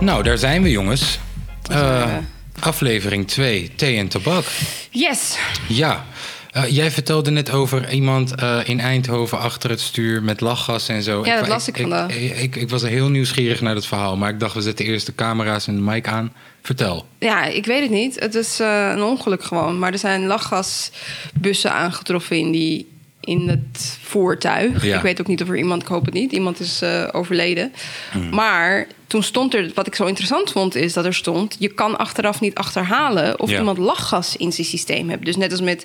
Nou, daar zijn we, jongens. Eh, aflevering 2, thee en tabak. Yes! Ja. Eh, jij vertelde net over iemand eh, in Eindhoven achter het stuur met lachgas en zo. Ja, dat las ik ik, vandaag. Ik, ik, ik was heel nieuwsgierig naar dat verhaal, maar ik dacht we zetten eerst de camera's en de mic aan. Vertel. Ja, ik weet het niet. Het is een ongeluk gewoon. Maar er zijn lachgasbussen aangetroffen in, die, in het voertuig. Ja. Ik weet ook niet of er iemand, ik hoop het niet, iemand is eh, overleden. Hmm. Maar toen stond er, wat ik zo interessant vond, is dat er stond... je kan achteraf niet achterhalen of Ja. iemand lachgas in zijn systeem heeft. Dus net als met,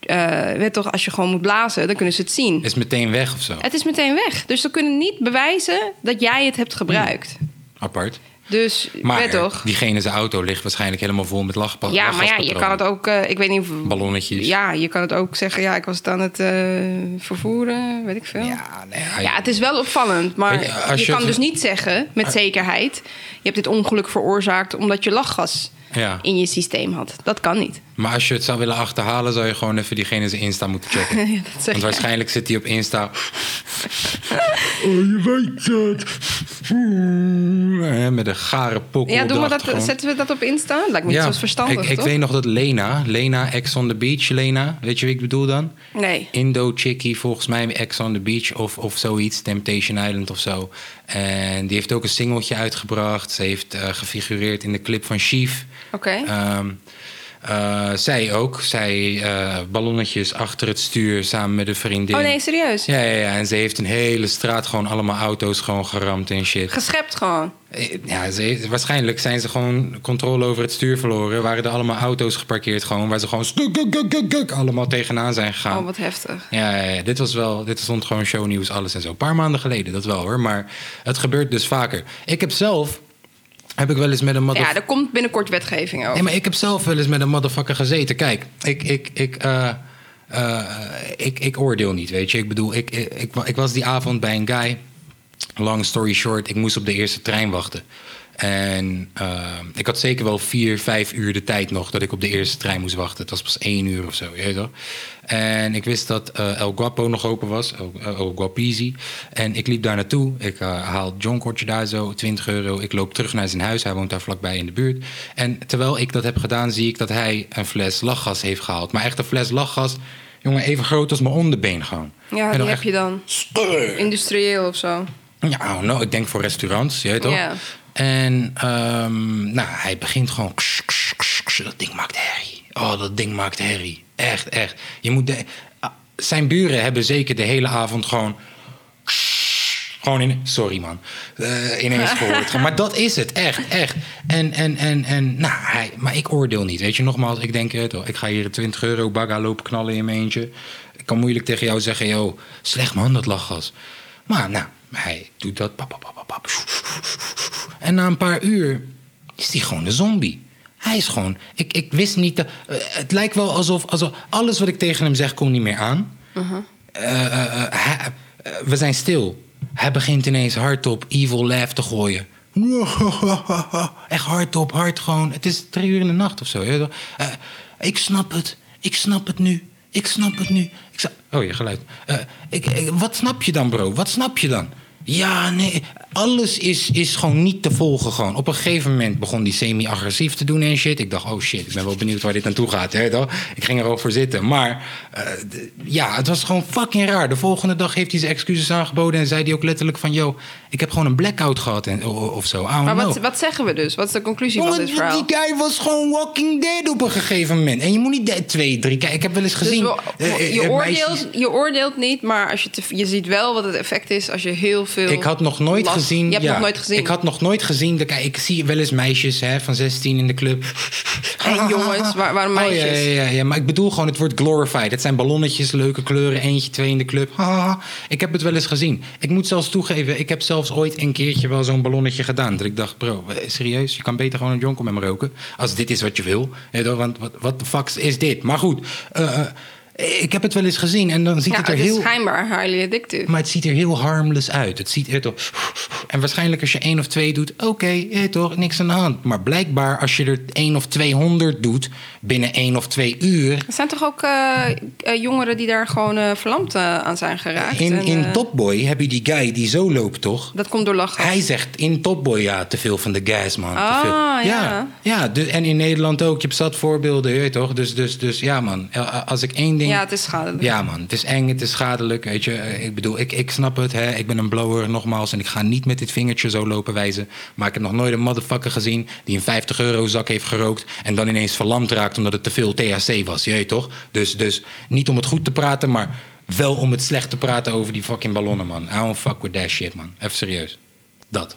eh weet toch, als je gewoon moet blazen, dan kunnen ze het zien. Is meteen weg of zo? Het is meteen weg. Dus ze kunnen niet bewijzen dat jij het hebt gebruikt. Apart. Dus, Maar weet toch... diegene zijn auto ligt waarschijnlijk helemaal vol met lachpas. Ja, maar ja, je kan het ook. eh, ik weet niet of. Ballonnetjes. Ja, je kan het ook zeggen. Ja, ik was het aan het eh, vervoeren, weet ik veel. Ja. Ja, het is wel opvallend, maar je, als je, je kan het- dus niet zeggen met zekerheid: je hebt dit ongeluk veroorzaakt omdat je lachgas Ja. in je systeem had. Dat kan niet. Maar als je het zou willen achterhalen, zou je gewoon even diegene zijn Insta moeten checken. Ja, dat Want waarschijnlijk zit hij op Insta. Oh, je weet het. Met een gare pokkel. Ja, doen we dat, zetten we dat op Insta? Lijkt me niet zo verstandig, ik, ik toch? weet nog dat Lena, Lena Ex on the Beach, Lena, weet je wie ik bedoel dan? Nee. Indo Chickie, volgens mij Ex on the Beach of, of zoiets, Temptation Island of zo. En die heeft ook een singeltje uitgebracht. Ze heeft eh, gefigureerd in de clip van Chief. Oké. Ehm, eh, zij ook. Zij eh, ballonnetjes achter het stuur samen met een vriendin. oh nee, serieus? Ja, ja, ja, en ze heeft een hele straat gewoon allemaal auto's gewoon geramd en shit. Geschept gewoon. Eh, Ja, ze heeft- waarschijnlijk zijn ze gewoon controle over het stuur verloren. Waren er allemaal auto's geparkeerd gewoon, waar ze gewoon stuk, kuk, kuk, allemaal tegenaan zijn gegaan. Oh, wat heftig. Ja, ja, ja, dit was wel, dit stond gewoon shownieuws, alles en zo. Een paar maanden geleden, dat wel hoor. Maar het gebeurt dus vaker. Ik heb zelf, heb ik wel eens met een Ja, motherfucker... er komt binnenkort wetgeving over. Nee, maar ik heb zelf wel eens met een motherfucker gezeten. Kijk, ik, ik, ik, eh, eh, ik, ik oordeel niet, weet je. Ik bedoel, ik, ik, ik, ik was die avond bij een guy. Long story short, ik moest op de eerste trein wachten. En eh, ik had zeker wel vier, vijf uur de tijd nog dat ik op de eerste trein moest wachten. Het was pas één uur of zo, je toch? En ik wist dat eh, El Guapo nog open was, El, El Guapizi. En ik liep daar naartoe. Ik eh, haal John kortje daar zo, 20 euro. Ik loop terug naar zijn huis. Hij woont daar vlakbij in de buurt. En terwijl ik dat heb gedaan, zie ik dat hij een fles lachgas heeft gehaald. Maar echt een fles lachgas, jongen, even groot als mijn onderbeen gewoon. ja, En die heb je dan. Industrieel of zo. ja, nou, ik denk voor restaurants, je weet toch? Ja. En ehm, nou, hij begint gewoon... ksh, ksh, ksh, ksh, dat ding maakt herrie. Oh, dat ding maakt herrie. Echt, echt. Je moet de, ah, zijn buren hebben zeker de hele avond gewoon... Gewoon in... Sorry, man. Eh, ineens gehoord. maar dat is het, echt, echt. En, en, en, en nou, hij, maar ik oordeel niet. Weet je, nogmaals, ik denk... eh, Ik ga hier 20 euro bagga lopen knallen in mijn eentje. Ik kan moeilijk tegen jou zeggen... Yo, slecht man, dat lachgas. Maar nou, hij doet dat. Pap, pap, pap. En na een paar uur is hij gewoon een zombie. Hij is gewoon. Ik, ik wist niet. Dat, eh, het lijkt wel alsof, alsof alles wat ik tegen hem zeg komt niet meer aan. Eh, eh, hij- we zijn stil. Hij begint ineens hardop evil laugh te gooien. Echt hardop, hard gewoon. Het is drie uur in de nacht of zo. ik snap het. Ik snap het nu. Ik snap het nu. Ik oh, je geluid. Eh, ik, ik- wat snap je dan, bro? Wat snap je dan? Ja, nee, alles is, is gewoon niet te volgen gewoon. Op een gegeven moment begon die semi-agressief te doen en shit. Ik dacht, oh shit, ik ben wel benieuwd waar dit naartoe gaat. Hè, toch? Ik ging er ook voor zitten. Maar eh, ja, het was gewoon fucking raar. De volgende dag heeft hij zijn excuses aangeboden... en zei hij ook letterlijk van... yo, ik heb gewoon een blackout gehad en, of zo. Maar wat, wat zeggen we dus? Wat is de conclusie van dit verhaal? die guy was gewoon Walking Dead op een gegeven moment. En je moet niet twee, drie... Kijk, ik heb wel eens Dus gezien... eh, je, eh, oordeelt, je oordeelt niet, maar als je, te, je ziet wel wat het effect is als je heel veel. Ik had nog nooit last- gezien. Je hebt ja, nog nooit gezien. Ik had nog nooit gezien. de- Kijk, ik zie wel eens meisjes hè, van 16 in de club. En jongens, waar- waarom Oh, ja, meisjes? ja, ja, ja, maar ik bedoel gewoon, het wordt glorified. Het zijn ballonnetjes, leuke kleuren, eentje, twee in de club. Ik heb het wel eens gezien. Ik moet zelfs toegeven, ik heb zelfs ooit een keertje wel zo'n ballonnetje gedaan. Dat ik dacht, bro, eh, serieus, je kan beter gewoon een jonkel met me roken. Als dit is wat je wil. Want wat de fuck is dit? Maar goed, eh, Ik heb het wel eens gezien en dan ziet Ja, het er het heel... schijnbaar highly addictive. Maar het ziet er heel harmless uit. Het ziet er toch... En waarschijnlijk als je één of twee doet, oké, ja, toch, niks aan de hand. Maar blijkbaar als je er één of tweehonderd doet binnen één of twee uur... Er zijn toch ook eh, eh, jongeren die daar gewoon eh, verlamd eh, aan zijn geraakt? In, En, in eh, Top Boy heb je die guy die zo loopt, toch? Dat komt door lachen. Hij zegt in Top Boy, ja, te veel van de gas, man. te Ah, veel. ja. ja. ja dus- en in Nederland ook. Je hebt zat voorbeelden, weet je toch? Dus, dus, dus ja, man. Als ik één ding... Ja, het is schadelijk. Ja, man. Het is eng, het is schadelijk. Weet je, Eh, ik bedoel, ik, ik snap het. Hè. Ik ben een blower, nogmaals. En ik ga niet met dit vingertje zo lopen wijzen. Maar ik heb nog nooit een motherfucker gezien die een 50 euro zak heeft gerookt. En dan ineens verlamd raakt omdat het te veel THC was. Je weet toch? Dus, dus niet om het goed te praten, maar wel om het slecht te praten over die fucking ballonnen, man. I don't fuck with that shit, man. Even serieus. Dat.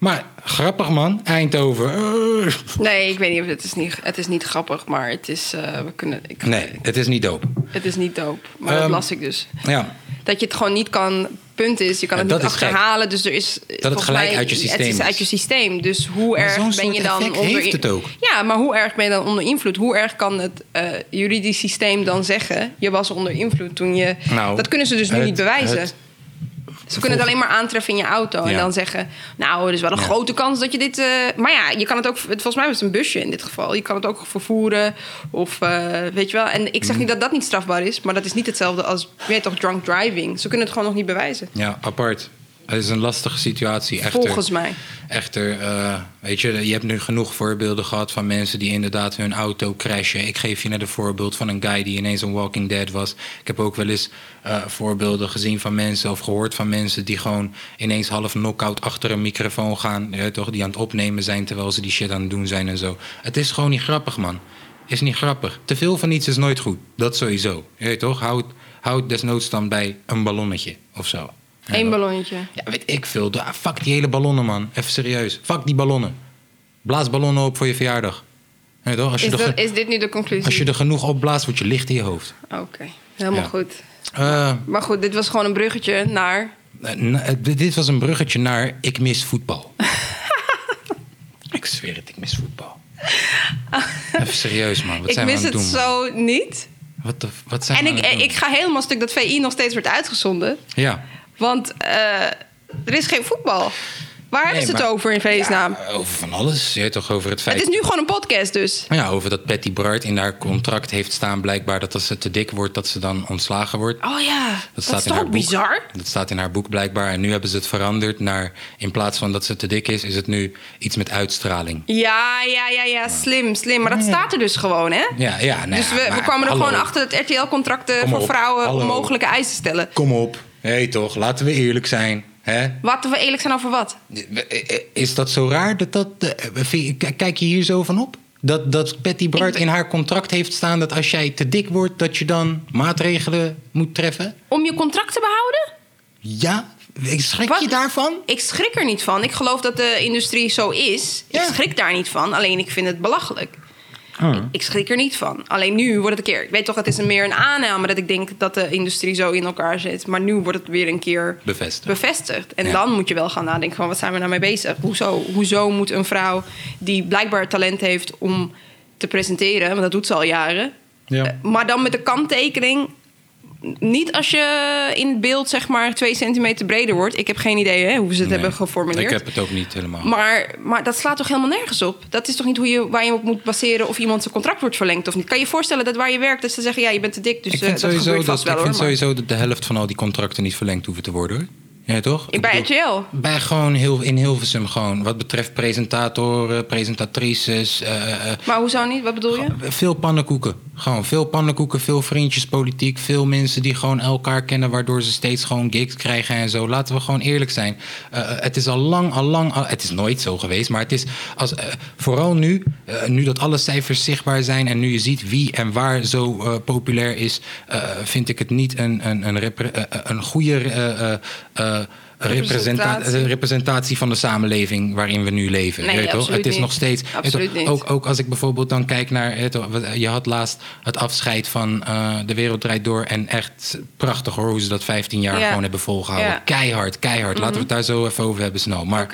Maar grappig, man. Eindhoven. Eh. Nee, ik weet niet of het is niet, het is niet grappig, maar het is, eh, we kunnen, ik, Nee, het is niet dope. het is niet dope. Maar dat Ehm, las ik dus. Ja. Dat je het gewoon niet kan. Punt is, je kan Ja, het niet dat gek. achterhalen. Dus er is. volgens gelijk mij- uit je systeem Het is uit je systeem. Dus hoe Maar erg ben je dan onder. heeft het ook. Ja, maar hoe erg ben je dan onder invloed? Hoe erg kan het eh, juridisch systeem dan zeggen? Je was onder invloed toen je. Nou, dat kunnen ze dus nu het- niet bewijzen. het- Ze kunnen het alleen maar aantreffen in je auto. En Ja. dan zeggen, nou, er is wel een Ja. grote kans dat je dit... eh, maar ja, je kan het ook... Volgens mij was het een busje in dit geval. Je kan het ook vervoeren. Of eh, weet je wel. En ik zeg Mm. niet dat dat niet strafbaar is. Maar dat is niet hetzelfde als, je weet toch, drunk driving. Ze kunnen het gewoon nog niet bewijzen. Ja, apart. Het is een lastige situatie. Echter, Volgens mij. Echter, eh, weet je, je hebt nu genoeg voorbeelden gehad van mensen die inderdaad hun auto crashen. Ik geef je net een voorbeeld van een guy die ineens een Walking Dead was. Ik heb ook wel eens eh, voorbeelden gezien van mensen of gehoord van mensen die gewoon ineens half knock-out achter een microfoon gaan. Ja, toch, die aan het opnemen zijn terwijl ze die shit aan het doen zijn en zo. Het is gewoon niet grappig, man. Is niet grappig. Te veel van iets is nooit goed. Dat sowieso. Weet toch? Houd, houd desnoods dan bij een ballonnetje of zo. Eén ballonnetje. Ja, weet ik veel. Fuck die hele ballonnen, man. Even serieus. Fuck die ballonnen. Blaas ballonnen op voor je verjaardag. Ja, toch? Als, je Is, dat, is dit nu de conclusie? als je er genoeg opblaast, wordt je licht in je hoofd. Oké, helemaal Ja. goed. Eh, Maar goed, dit was gewoon een bruggetje naar... eh, na- eh, dit was een bruggetje naar ik mis voetbal. ik zweer het, ik mis voetbal. Even serieus, man. Wat ik zijn we mis aan het het doen? zo niet. Wat, de, wat zijn En we ik, aan het doen? ik ga helemaal stuk dat VI nog steeds wordt uitgezonden. Ja. Want eh, er is geen voetbal. Waar hebben ze het over in vredesnaam? Ja, over van alles. Je weet toch over het feit... het is nu gewoon een podcast dus. Ja, over dat Patty Bart in haar contract heeft staan blijkbaar dat als ze te dik wordt, dat ze dan ontslagen wordt. Oh ja, dat, Dat staat is in toch haar boek. bizar? Dat staat in haar boek blijkbaar. En nu hebben ze het veranderd naar, in plaats van dat ze te dik is, is het nu iets met uitstraling. Ja, ja, ja, ja, slim, slim. Maar dat staat er dus gewoon, hè? Ja, ja, nou dus we, we kwamen er gewoon achter dat RTL-contracten voor vrouwen hallo. onmogelijke eisen stellen. Kom op. Hé hey, toch, laten we eerlijk zijn. Hè? Laten we eerlijk zijn over wat? Is dat zo raar? Dat dat, eh, kijk je hier zo van op? Dat, dat Patty Bart in haar contract heeft staan dat als jij te dik wordt, dat je dan maatregelen moet treffen? Om je contract te behouden? Ja? Schrik Wat? je daarvan? Ik schrik er niet van. Ik geloof dat de industrie zo is. Ja. Ik schrik daar niet van. Alleen ik vind het belachelijk. Ik schrik er niet van. Alleen nu wordt het een keer. Ik weet toch, het is een meer een aanname dat ik denk dat de industrie zo in elkaar zit. Maar nu wordt het weer een keer Bevestigd. bevestigd. En Ja. dan moet je wel gaan nadenken van wat zijn we nou mee bezig? Hoezo, hoezo moet een vrouw die blijkbaar talent heeft om te presenteren, want dat doet ze al jaren. Ja. eh, Maar dan met de kanttekening. Niet als je in beeld zeg maar twee centimeter breder wordt. Ik heb geen idee hè, hoe ze het Nee, hebben geformuleerd. Ik heb het ook niet helemaal. Maar, maar dat slaat toch helemaal nergens op? Dat is toch niet hoe je, waar je op moet baseren of iemand zijn contract wordt verlengd of niet? Kan je je voorstellen dat waar je werkt, dat ze zeggen: ja, je bent te dik. Dus ik eh, vind, dat sowieso, gebeurt dat, wel ik hoor. vind maar- sowieso dat de helft van al die contracten niet verlengd hoeven te worden hoor. Ja, toch? Ik Bij RTL. Bij gewoon heel, in Hilversum gewoon. Wat betreft presentatoren, presentatrices. eh, Maar hoezo niet? Wat bedoel je? veel pannenkoeken. Gewoon veel pannenkoeken, veel vriendjespolitiek. Veel mensen die gewoon elkaar kennen, waardoor ze steeds gewoon gigs krijgen en zo. Laten we gewoon eerlijk zijn. Eh, het is al lang, al lang. al- het is nooit zo geweest, maar het is als, vooral nu, nu dat alle cijfers zichtbaar zijn en nu je ziet wie en waar zo populair is, vind ik het niet een, een, een, een goede. Eh, eh, eh, representa- Representatie. representatie van de samenleving waarin we nu leven. Nee, weet Het is niet. nog steeds. Absoluut niet. Ook, ook als ik bijvoorbeeld dan kijk naar. Je had laatst het afscheid van eh, De Wereld Draait Door. En echt prachtig hoor, hoe ze dat 15 jaar Ja. gewoon hebben volgehouden. Ja. Mhm. Keihard, keihard. Laten we het daar zo even over hebben snel. Maar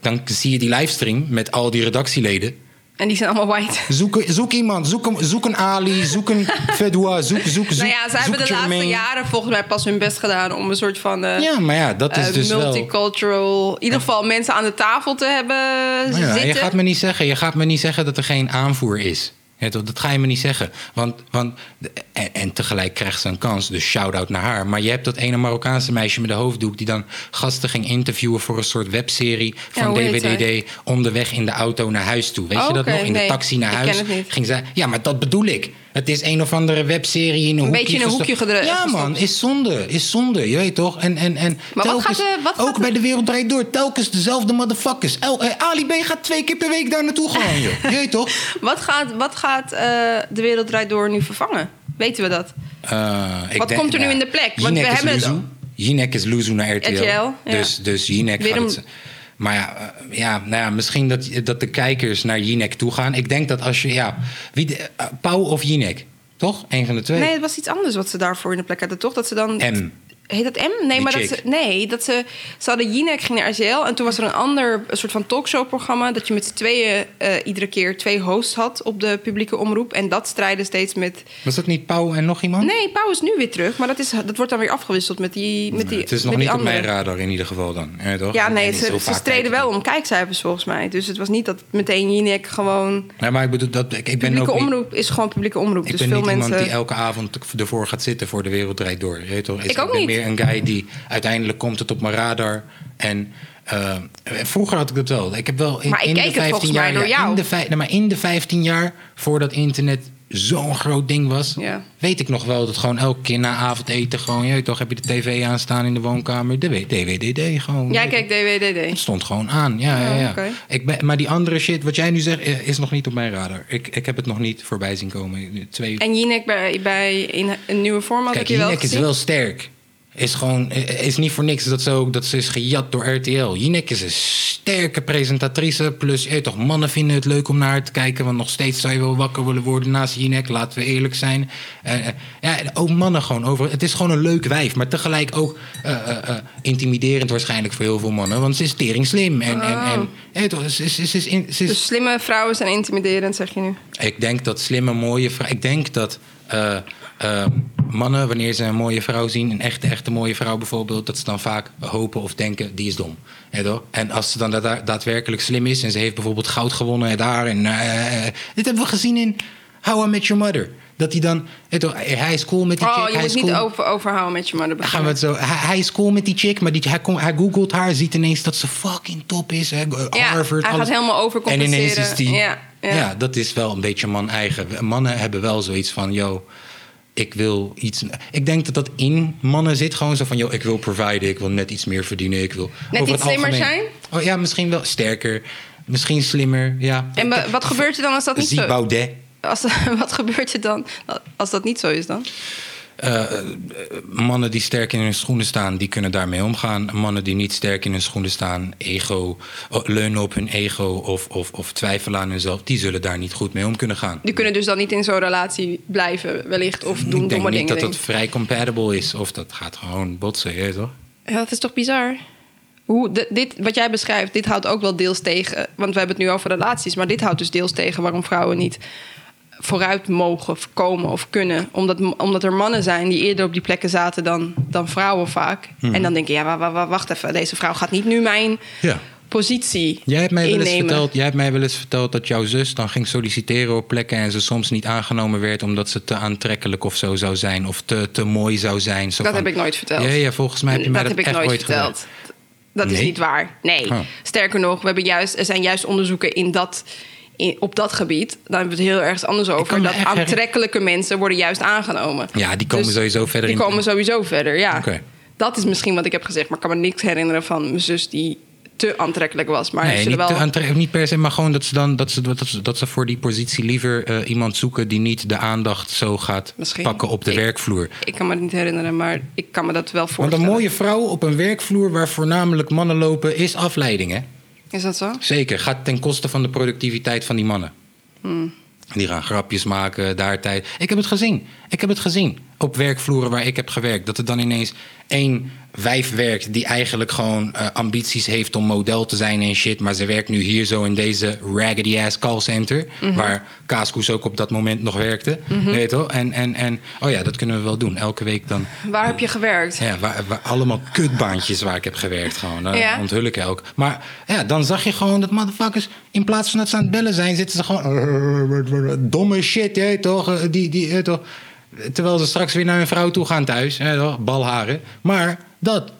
dan zie je die livestream met al die redactieleden. En die zijn allemaal white. Zoek, zoek iemand, zoek een, zoek een Ali, zoek een Fedwa, zoek, zoek, zoek. nou ja, ze hebben de laatste jaren volgens mij pas hun best gedaan om een soort van eh, Ja, maar ja, dat is eh, dus wel... multicultural, in ieder geval mensen aan de tafel te hebben Nou ja, zitten. je, gaat me niet zeggen, je gaat me niet zeggen dat er geen aanvoer is. Ja, dat ga je me niet zeggen. Want, want, en, en tegelijk krijgt ze een kans, dus shout-out naar haar. Maar je hebt dat ene Marokkaanse meisje met de hoofddoek... die dan gasten ging interviewen voor een soort webserie van heet DWDD... onderweg in de auto naar huis toe. Weet Oh, je dat oké, nog? In de nee, taxi naar huis. Ging zij, ja, maar dat bedoel ik. Het is een of andere webserie in een, hoekje. beetje in een hoekje gedru- Ja, man, is zonde. Is zonde, je weet toch? En, en, en wat telkens- gaat de- wat gaat ook bij de wereld draait door. Telkens dezelfde motherfuckers. El, eh, Ali B gaat twee keer per week daar naartoe gewoon, joh. Je weet toch? Wat gaat, wat gaat eh, de wereld draait door nu vervangen? Weten we dat? Eh, ik Wat komt er nu in de plek? Want Jinek we is hebben het Luzu. al. Jinek is Luzu naar RTL. RTL, ja. Dus, dus Jinek Weer gaat een- het... Maar ja, eh, ja, nou ja, misschien dat, dat de kijkers naar Jinek toe gaan. Ik denk dat als je... Ja, wie de, eh, Pauw of Jinek? Toch? Een van de twee. Nee, het was iets anders wat ze daarvoor in de plek hadden, toch? Dat ze dan... M. Heet dat M? Nee, Die maar dat ze, nee, dat ze, ze hadden Jinek ging naar RTL en toen was er een ander een soort van talkshow-programma dat je met z'n tweeën eh, iedere keer twee hosts had op de publieke omroep en dat strijden steeds met. Was dat niet Pauw en nog iemand? Nee, Pauw is nu weer terug, maar dat, is, dat wordt dan weer afgewisseld met die. Met die het is nog met niet die op mijn andere. radar in ieder geval dan. Ja, toch? Ja, nee, ze, ze streden ik wel om kijkcijfers volgens mij. Dus het was niet dat meteen Jinek gewoon. Nee, maar ik bedoel, dat, ik, ik ben Publieke ook niet, omroep is gewoon publieke omroep. ik dus ben veel niet mensen. iemand die elke avond ervoor gaat zitten voor de wereld draait door. Je weet toch? Ik ook ben niet. Een guy die uiteindelijk komt het op mijn radar. En eh, vroeger had ik dat wel. Ik heb wel in, Maar ik in keek de het 15 volgens mij jaar, door ja, jou. In de, maar in de 15 jaar voordat internet zo'n groot ding was, Ja. weet ik nog wel dat gewoon elke keer na avondeten gewoon, je toch, heb je de tv aanstaan in de woonkamer, de DWDD gewoon. Je. kijkt DWDD. Het stond gewoon aan, ja, ja, Oh, ja. Ik ben, maar die andere shit, wat jij nu zegt, eh, is nog niet op mijn radar. Ik, ik heb het nog niet voorbij zien komen. Twee, En Jinek bij, bij in een nieuwe vorm had Kijk, ik je wel Jinek is wel sterk. Is gewoon, eh, is niet voor niks dat ze ook dat ze is gejat door RTL. Jinek is een sterke presentatrice. Plus, weet toch, mannen vinden het leuk om naar haar te kijken. Want nog steeds zou je wel wakker willen worden naast Jinek. Laten we eerlijk zijn. Eh, eh, ja, ook mannen gewoon over. Het is gewoon een leuk wijf. Maar tegelijk ook eh, eh, eh, intimiderend waarschijnlijk voor heel veel mannen. Want ze is tering slim. En, en, en je weet toch, ze is, ze is, ze is, in- ze is Dus slimme vrouwen zijn intimiderend, zeg je nu. ik denk dat slimme, mooie vrouw. Ik denk dat eh, eh, mannen, wanneer ze een mooie vrouw zien, een echte, echte mooie vrouw bijvoorbeeld, dat ze dan vaak hopen of denken: die is dom. Ja? En als ze dan da- daadwerkelijk slim is en ze heeft bijvoorbeeld goud gewonnen en daar. En, eh, dit hebben we gezien in How I Met Your Mother. Dat hij dan, hij is cool met die chick. Oh, je hij moet niet cool. over, overhouden met je mother. Dan gaan we het zo. Hij, hij is cool met die chick, maar die, hij, hij googelt haar, ziet ineens dat ze fucking top is. Hè, Ja, Harvard. hij alles. gaat helemaal En overcompenseren. ineens is die. Ja, Ja, ja. dat is wel een beetje man-eigen. Mannen hebben wel zoiets van: yo, ik wil iets. Ik denk dat dat in mannen zit gewoon zo van: yo, ik wil providen, ik wil net iets meer verdienen, ik wil. Net over iets het slimmer algemeen- Oh ja, misschien wel sterker, misschien slimmer. Ja. En wa- wat gebeurt er dan als dat niet Zie zo Baudet. als, Wat gebeurt er dan als dat niet zo is dan? Eh, eh, mannen die sterk in hun schoenen staan, die kunnen daarmee omgaan. Mannen die niet sterk in hun schoenen staan, ego, oh, leunen op hun ego of, of, of twijfelen aan hunzelf, die zullen daar niet goed mee om kunnen gaan. Die kunnen dus dan niet in zo'n relatie blijven, wellicht. Of doen ik denk niet dingen. dat denk dat vrij compatible is. Of dat gaat gewoon botsen, je weet toch? Ja, dat is toch bizar? Hoe, di- dit, wat jij beschrijft, dit houdt ook wel deels tegen. Want we hebben het nu over relaties, maar dit houdt dus deels tegen waarom vrouwen niet vooruit mogen komen of kunnen. Omdat, omdat er mannen zijn die eerder op die plekken zaten dan, dan vrouwen vaak. Mhm. En dan denk je, ja, wa- wa- wa- wacht even, deze vrouw gaat niet nu mijn Ja. positie Jij hebt, mij wel eens innemen. verteld, jij hebt mij wel eens verteld dat jouw zus dan ging solliciteren op plekken en ze soms niet aangenomen werd omdat ze te aantrekkelijk of zo zou zijn of te, te mooi zou zijn. Zo Dat van- heb ik nooit verteld. Ja, ja, volgens mij heb je mij dat dat, heb ik nooit ooit verteld. Dat is niet waar. Nee. Oh. Sterker nog, we hebben juist, er zijn juist onderzoeken in dat, in, op dat gebied. Daar hebben we het heel ergens anders over. Dat aantrekkelijke mensen worden juist aangenomen. Ja, die komen Dus sowieso verder Die in. komen sowieso verder, ja. Oké. Dat is misschien wat ik heb gezegd. Maar ik kan me niks herinneren van mijn zus die te aantrekkelijk was. Maar Nee, ze niet, wel... te aantrekkelijk, niet per se, maar gewoon dat ze, dan, dat ze, dat ze, dat ze voor die positie liever eh, iemand zoeken die niet de aandacht zo gaat Misschien. pakken op de Ik- werkvloer. Ik kan me het niet herinneren, maar ik kan me dat wel Want voorstellen. een mooie vrouw op een werkvloer waar voornamelijk mannen lopen, is afleiding, hè? Is dat zo? Zeker, gaat ten koste van de productiviteit van die mannen. Hmm. Die gaan grapjes maken, daar tijd. Ik heb het gezien. Ik heb het gezien. op werkvloeren waar ik heb gewerkt. Dat er dan ineens één wijf werkt die eigenlijk gewoon eh, ambities heeft om model te zijn en shit. Maar ze werkt nu hier zo in deze raggedy ass callcenter. Waar Kaaskoes ook op dat moment nog werkte. Weet je? En, en, en oh ja, dat kunnen we wel doen. Elke week dan. Waar heb je gewerkt? Ja, waar, waar- allemaal kutbaantjes waar ik heb gewerkt. Gewoon, daar Ja. onthul ik elk. Maar ja, dan zag je gewoon dat motherfuckers... in plaats van dat ze aan het bellen zijn... zitten ze gewoon... domme shit, hè, toch? Eh, Die, die, toch? Terwijl ze straks weer naar hun vrouw toe gaan thuis. Hè, toch? Balharen. Maar dat...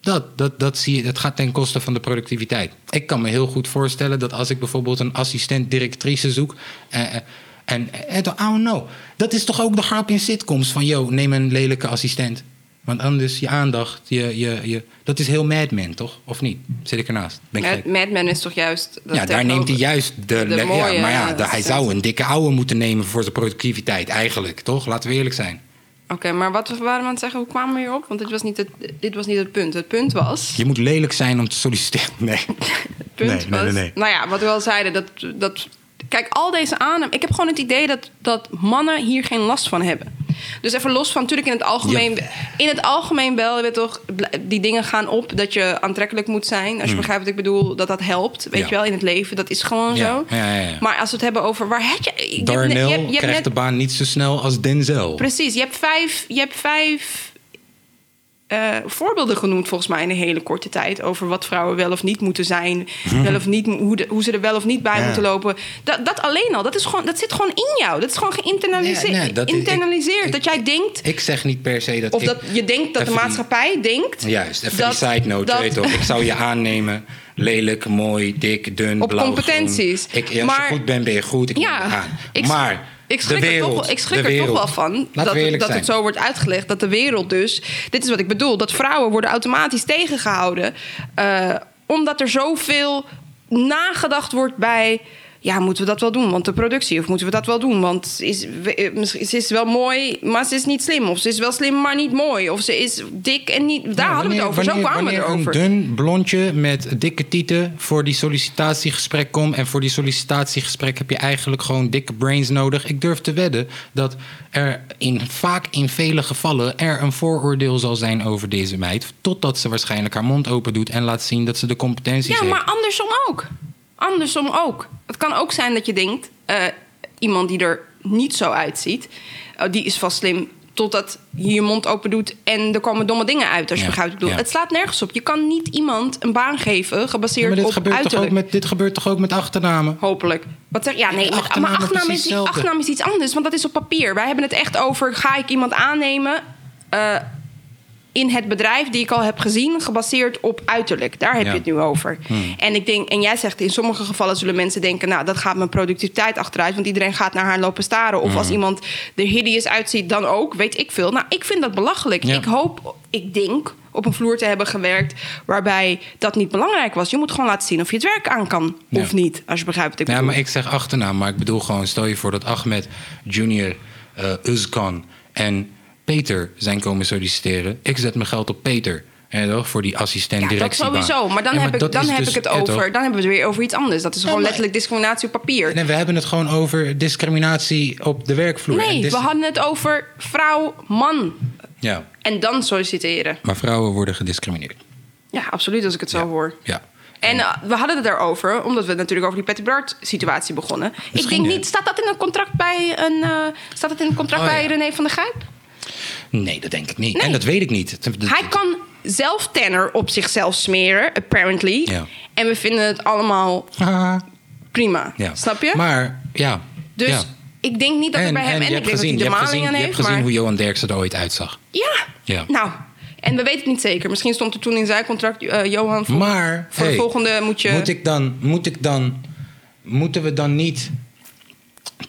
Dat, dat, dat, zie je, dat gaat ten koste van de productiviteit. Ik kan me heel goed voorstellen dat als ik bijvoorbeeld een assistent-directrice zoek. eh, eh, en I don't know. Dat is toch ook de grap in sitcoms van: yo, neem een lelijke assistent. Want anders je aandacht, je, je, je, dat is heel Mad Men, toch? Of niet? Zit ik ernaast? Ben ik Mad, gek? Mad Men is toch juist... Ja, daar neemt hij juist de. de mooie, ja, maar ja, de- hij zou een dikke ouwe moeten nemen voor zijn productiviteit, eigenlijk, toch? Laten we eerlijk zijn. Oké, maar wat waren we aan het zeggen? Hoe kwamen we hierop? Want dit was, niet het, dit was niet het punt. Het punt was... Je moet lelijk zijn om te solliciteren. Nee. Het punt Nee, nee, was... nee, nee. Nou ja, wat we al zeiden, dat... dat kijk, al deze aan... Ik heb gewoon het idee dat, dat mannen hier geen last van hebben. Dus even los van, natuurlijk in het algemeen... In het algemeen wel, je weet toch... Die dingen gaan op dat je aantrekkelijk moet zijn. Als je begrijpt wat ik bedoel, dat dat helpt. Weet. Ja. je wel, in het leven. Dat is gewoon zo. Maar als we het hebben over... Waar heb je... je hebt je hebt- je hebt krijgt net- de baan niet zo snel als Denzel. Precies, je hebt vijf, je hebt vijf eh, voorbeelden genoemd volgens mij in een hele korte tijd over wat vrouwen wel of niet moeten zijn, wel of niet, hoe, de- hoe ze er wel of niet bij Ja. moeten lopen. Dat, dat alleen al, dat, is gewoon, dat zit gewoon in jou. Dat is gewoon geïnternaliseerd. Nee, nee, dat- internaliseerd. ik- dat jij denkt, Ik zeg niet per se dat of ik... dat je denkt dat de die- maatschappij denkt. Juist, even dat- die side note. dat- weet toch? Ik zou je aannemen. Lelijk, mooi, dik, dun, Op blauw, competenties. Ik, als Maar- je goed bent, ben je goed. Ik Ja, aan. maar ik schrik, er, toch, wel- ik schrik er toch wel van Laten dat, dat het zo wordt uitgelegd. Dat de wereld dus, dit is wat ik bedoel, dat vrouwen worden automatisch tegengehouden. eh, omdat er zoveel nagedacht wordt bij. Ja, moeten we dat wel doen? Want de productie, of moeten we dat wel doen? Want is, eh, ze is wel mooi, maar ze is niet slim. Of ze is wel slim, maar niet mooi. Of ze is dik en niet. Daar Ja, hadden we het wanneer- over. Zo kwamen we erover. een dun blondje met dikke tieten voor die sollicitatiegesprek komt... en voor die sollicitatiegesprek heb je eigenlijk gewoon dikke brains nodig. Ik durf te wedden dat er in, vaak in vele gevallen... er een vooroordeel zal zijn over deze meid... totdat ze waarschijnlijk haar mond open doet en laat zien dat ze de competenties Ja, heeft. maar andersom ook. Andersom ook. Het kan ook zijn dat je denkt, eh, iemand die er niet zo uitziet, eh, die is vast slim. Totdat je je mond open doet en er komen domme dingen uit. Als je Ja, begrijpt wat ik bedoel. ja. Het slaat nergens op. Je kan niet iemand een baan geven Ja, gebaseerd maar dit op gebeurt, toch ook met, dit gebeurt toch ook met achternamen? Hopelijk. Wat zeg Ja, nee, met, maar is achternaam is, achternaam is iets anders, want dat is op papier. Wij hebben het echt over: ga ik iemand aannemen eh, in het bedrijf die ik al heb gezien, gebaseerd op uiterlijk. Daar heb Ja. je het nu over. En ik denk, en jij zegt in sommige gevallen zullen mensen denken: nou, dat gaat mijn productiviteit achteruit, want iedereen gaat naar haar lopen staren. Of als iemand er hideous uitziet, dan ook, weet ik veel. Nou, ik vind dat belachelijk. Ja. Ik hoop, ik denk op een vloer te hebben gewerkt waarbij dat niet belangrijk was. Je moet gewoon laten zien of je het werk aan kan Ja. of niet, als je begrijpt wat ik Ja, bedoel. maar ik zeg achternaam, maar ik bedoel gewoon... stel je voor dat Ahmed, Junior, eh Uzkan en Peter zijn komen solliciteren. Ik zet mijn geld op Peter. Hè, toch? Voor die assistent Ja, dat sowieso. Maar dan Ja, heb, ik, dan heb dus- ik het over. Dan hebben we het weer over iets anders. Dat is gewoon letterlijk discriminatie op papier. Nee, we hebben het gewoon over discriminatie op de werkvloer. En Nee, we hadden het over vrouw, man. Ja, En dan solliciteren. maar vrouwen worden gediscrimineerd. Ja, absoluut, als ik het zo Ja. hoor. Ja. En eh, we hadden het daarover, omdat we natuurlijk over die Patty Bart situatie begonnen. ik Misschien, denk hè? niet, staat dat in een contract bij een, eh, staat dat in een contract Oh, bij ja. René van der Gijp? Nee, dat denk ik niet. Nee. En dat weet ik niet. Hij kan zelf tenner op zichzelf smeren, apparently. Ja. En we vinden het allemaal prima. ja. Snap je? Maar, ja. dus ja. ik denk niet dat het bij hem... En, je ik denk gezien, dat je hij de maling aan je heeft. hebt gezien maar... hoe Johan Derksen er ooit uitzag. Ja. Ja. Nou, en we weten het niet zeker. Misschien stond er toen in zijn contract, eh, Johan, voor, Maar voor de volgende moet je... Moet ik dan, moet ik dan, moeten we dan niet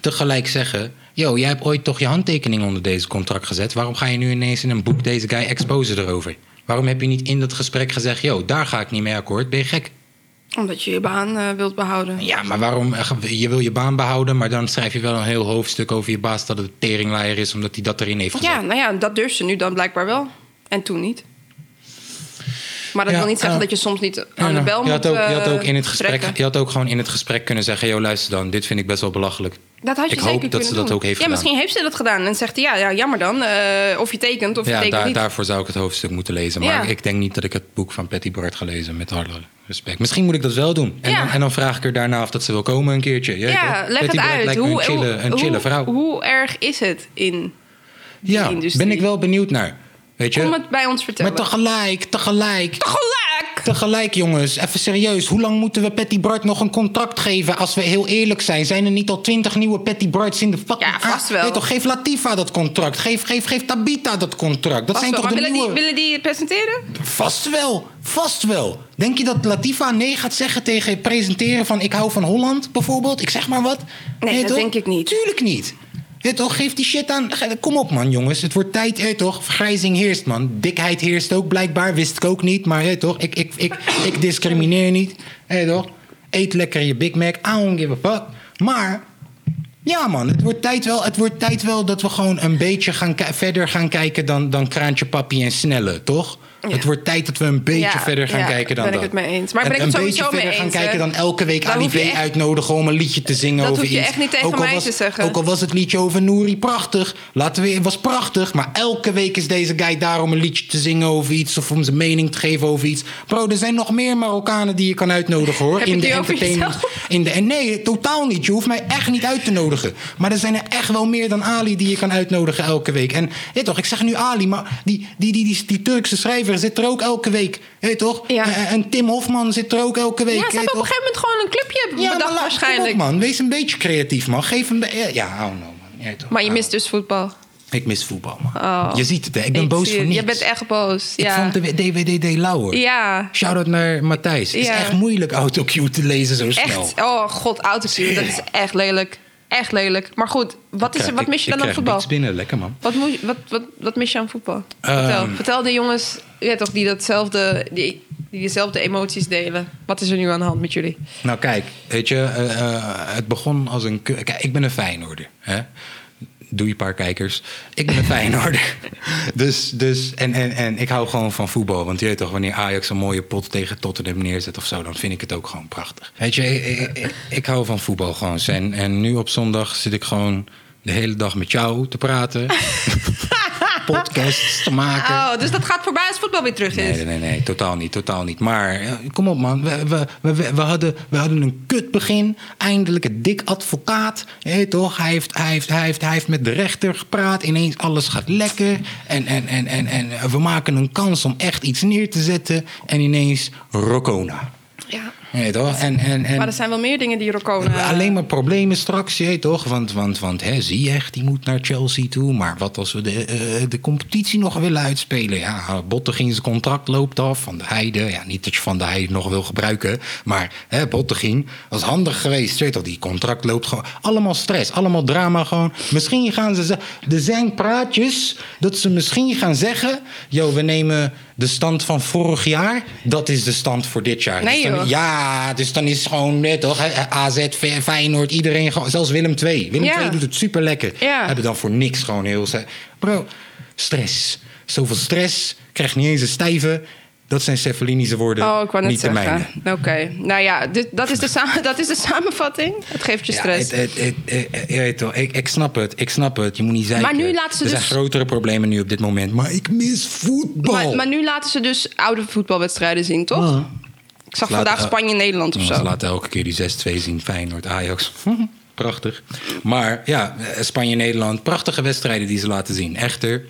tegelijk zeggen: Yo, jij hebt ooit toch je handtekening onder deze contract gezet. Waarom ga je nu ineens in een boek deze guy exposen erover? Waarom heb je niet in dat gesprek gezegd: Yo, daar ga ik niet mee akkoord? Ben je gek? Omdat je je baan eh, wilt behouden. Ja, maar waarom? eh, Je wil je baan behouden, maar dan schrijf je wel een heel hoofdstuk over je baas dat het een teringleier is, omdat hij dat erin heeft gezet. Ja, nou ja, dat durft ze nu dan blijkbaar wel. En toen niet. Maar dat Ja, wil niet zeggen ja. dat je soms niet aan de bel je had moet ook, je had ook in het eh, gesprek, trekken. je had ook gewoon in het gesprek kunnen zeggen: Yo, luister dan, dit vind ik best wel belachelijk. Dat had je Ik zeker hoop dat ze dat ook heeft Ja, gedaan. misschien heeft ze dat gedaan. En zegt hij, ja, ja jammer dan. eh, of je tekent of je Ja, tekent daar, niet. daarvoor zou ik het hoofdstuk moeten lezen. Maar Ja. ik denk niet dat ik het boek van Patty Bart ga lezen, met alle respect. Misschien moet ik dat wel doen. En, Ja. dan, en dan vraag ik er daarna of dat ze wil komen een keertje. Je ja, leg Patty het Bart uit. Hoe, een chille, een hoe- erg is het in die ja, industrie? ben ik wel benieuwd naar. Weet je? Kom het bij ons vertellen. maar tegelijk, tegelijk. Tegelijk! Tegelijk, jongens, even serieus. Hoe lang moeten we Patty Bart nog een contract geven? Als we heel eerlijk zijn, zijn er niet al twintig nieuwe Patty Barts in de fucking... Ja, vast wel. weet toch, geef Latifa dat contract. Geef, geef, geef Tabita dat contract. Dat Vast zijn wel. toch Maar de willen, nieuwe... die, willen die het presenteren? Vast wel, vast wel. Denk je dat Latifa nee gaat zeggen tegen het presenteren van ik hou van Holland bijvoorbeeld? Ik zeg maar wat. Nee, dat toch? denk ik niet. Tuurlijk niet. Ja, toch? Geef die shit aan. Kom op, man, jongens. Het wordt tijd, ja, toch? Vergrijzing heerst, man. Dikheid heerst ook blijkbaar. Wist ik ook niet. Maar ja, toch? Ik, ik, ik, ik discrimineer niet. Ja, toch? Eet lekker je Big Mac. I don't give a fuck. Maar ja, man, het wordt tijd wel, het wordt tijd wel dat we gewoon een beetje gaan verder gaan kijken dan, dan Kraantje Papi en Snelle, toch? Ja. Het wordt tijd dat we een beetje Ja, verder gaan ja, kijken dan ben ik dat. het mee eens. Maar En ben ik het een sowieso beetje mee verder gaan eens, kijken dan elke week Ali B echt- uitnodigen om een liedje te zingen Dat over hoef je iets. echt niet tegen Ook mij was, te zeggen. Ook al was het liedje over Nouri prachtig. Laten we, het was prachtig. Maar elke week is deze guy daar om een liedje te zingen over iets. Of om zijn mening te geven over iets. Bro, er zijn nog meer Marokkanen die je kan uitnodigen hoor. Heb in de entertainment. In de, en nee, totaal niet. Je hoeft mij echt niet uit te nodigen. Maar er zijn er echt wel meer dan Ali die je kan uitnodigen elke week. En ja, toch, ik zeg nu Ali, maar die, die, die, die, die Turkse zit er ook elke week. Weet toch? Ja. En, en Tim Hofman zit er ook elke week. Ja, ze hebben op een gegeven moment gewoon een clubje bedacht maar laat- waarschijnlijk. op, man. Wees een beetje creatief, man. Geef een beetje... Ja, don't know, man. Ja, toch. Maar je I mist dus voetbal. Ik mis voetbal, man. Oh. Je ziet het, hè. Ik ben Ik boos voor niets. Je bent echt boos. Ik Ja. vond de DWDD lauwer. Ja. Shout-out naar Matthijs. Het is Ja. echt moeilijk autocue te lezen zo snel. Echt. Oh god, autocue. Dat is echt lelijk. Echt lelijk. Maar goed, wat, is er, wat Ik- mis je ik dan aan voetbal? niks binnen, lekker man. Wat, moet, wat, wat, wat mis je aan voetbal? Vertel. Ehm. Vertel de jongens ja, toch, die, datzelfde, die, die dezelfde emoties delen. Wat is er nu aan de hand met jullie? Nou kijk, weet je, eh, eh, het begon als een... Kijk, ik ben een Feyenoorder, hè. Doe je paar kijkers. Ik ben een Feyenoorder. dus, dus, en, en, en ik hou gewoon van voetbal. Want je weet toch, wanneer Ajax een mooie pot tegen Tottenham neerzet of zo... dan vind ik het ook gewoon prachtig. Weet je, ik- ik hou van voetbal gewoon. En, en nu op zondag zit ik gewoon de hele dag met jou te praten. Podcasts te maken. Oh, dus dat gaat voorbij als voetbal weer terug is. Nee, nee, nee, nee, totaal niet, totaal niet. Maar eh, kom op man, we, we, we, we, hadden, we hadden een kut begin. Eindelijk een dik advocaat. Weet toch, hij heeft, hij, heeft, hij, heeft, hij heeft met de rechter gepraat. Ineens alles gaat lekker. En, en, en, en, en we maken een kans om echt iets neer te zetten. En ineens Rocona. Ja. Je weet toch? En, en, en, Maar er zijn wel meer dingen die Rocona... Alleen maar problemen straks, je toch? Want, want, want hè, Ziyech die moet naar Chelsea toe. Maar wat als we de, eh, de competitie nog willen uitspelen? Ja, Bottegien zijn contract loopt af. Van de Heide, ja, niet dat je Van de Heide nog wil gebruiken. Maar hè, Bottegien was handig geweest. Je weet toch, die contract loopt gewoon. Allemaal stress, allemaal drama gewoon. Misschien gaan ze... Er zijn praatjes dat ze misschien gaan zeggen... Yo, we nemen de stand van vorig jaar. Dat is de stand voor dit jaar. Nee, Dus dan- joh. Ja, dus dan is gewoon net toch AZ, Fe- Feyenoord, iedereen gewoon, zelfs Willem II. Willem. II doet het super lekker. Hebben dan voor niks gewoon heel. Bro, stress. Zoveel stress, krijg niet eens een stijve. Dat zijn Cefalinische woorden, Oh, ik wou niet zeggen. Oké. Nou ja, dit, dat, is de dat is de samenvatting. Het geeft je stress. Ja, het, het, ik, ik snap het, ik snap het. Je moet niet zeiken. Maar nu laten ze er dus- zijn grotere problemen nu op dit moment. Maar ik mis voetbal. maar, maar nu laten ze dus oude voetbalwedstrijden zien, toch? Ik zag vandaag Spanje-Nederland of zo. Ze laten elke keer die 6-2 zien. Feyenoord, Ajax. Prachtig. Maar ja, eh, Spanje-Nederland. Prachtige wedstrijden die ze laten zien. Echter,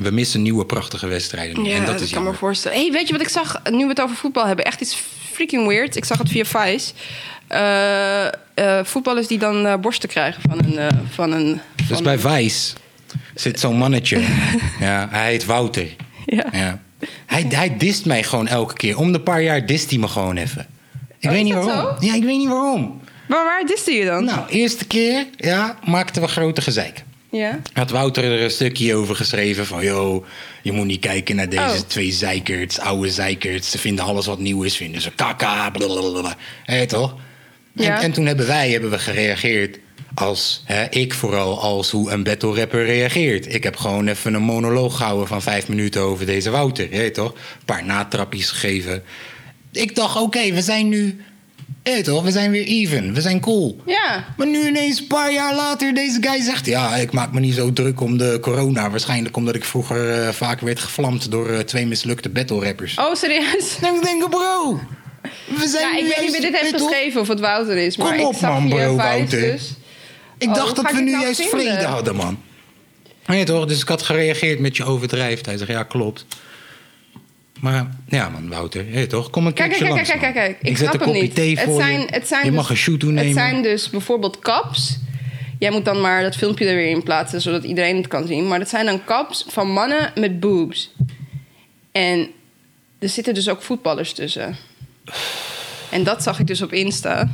we missen nieuwe prachtige wedstrijden. Ja, en dat dat, is kan me jammer. voorstellen. hey, weet je wat ik zag? Nu we het over voetbal hebben. Echt iets freaking weird. Ik zag het via Vice. Eh, eh, voetballers die dan borsten krijgen van een... van een Dus bij Vice zit zo'n mannetje. ja, hij heet Wouter. Ja. Ja. Hij, hij dist mij gewoon elke keer. Om de paar jaar dist hij me gewoon even. Ik Oh, weet niet waarom. zo? Ja, ik weet niet waarom. Maar waar diste je dan? Nou, eerste keer ja, maakten we grote gezeik. Ja. had Wouter er een stukje over geschreven van... yo, je moet niet kijken naar deze Oh. twee zeikerts, oude zeikerts. Ze vinden alles wat nieuw is, vinden ze kaka, blablabla. Hé, toch? Ja. En, en toen hebben wij hebben we gereageerd als... Hè, ik vooral als hoe een battle rapper reageert. Ik heb gewoon even een monoloog gehouden van vijf minuten over deze Wouter. Toch? Een paar natrappies gegeven. Ik dacht, oké, we zijn nu toch, we zijn weer even. We zijn cool. Ja. Maar nu ineens, een paar jaar later, deze guy zegt... Ja, ik maak me niet zo druk om de corona. Waarschijnlijk omdat ik vroeger eh, vaak werd gevlamd... door eh, twee mislukte battle rappers. Oh, serieus? Denk ik, bro... We zijn Ja, ik weet niet wie dit heeft geschreven of het Wouter is. Maar Kom ik op, zag man, hier bro, Wouter. Dus. Ik Oh, dacht dat we nu nou juist vinden? vrede hadden, man. Nee toch, dus ik had gereageerd met je overdrijft. Hij zegt, ja, klopt. Maar ja, man, Wouter, hé toch, kom een Kijk, keertje kijk, kijk, langs, kijk, kijk, man. kijk. Ik, Ik zet snap kopje niet. thee het zijn, je. Het zijn Je dus, mag een shoot nemen. Het zijn dus bijvoorbeeld caps. Jij moet dan maar dat filmpje er weer in plaatsen, zodat iedereen het kan zien. Maar dat zijn dan caps van mannen met boobs. En er zitten dus ook voetballers tussen. En dat zag ik dus op Insta,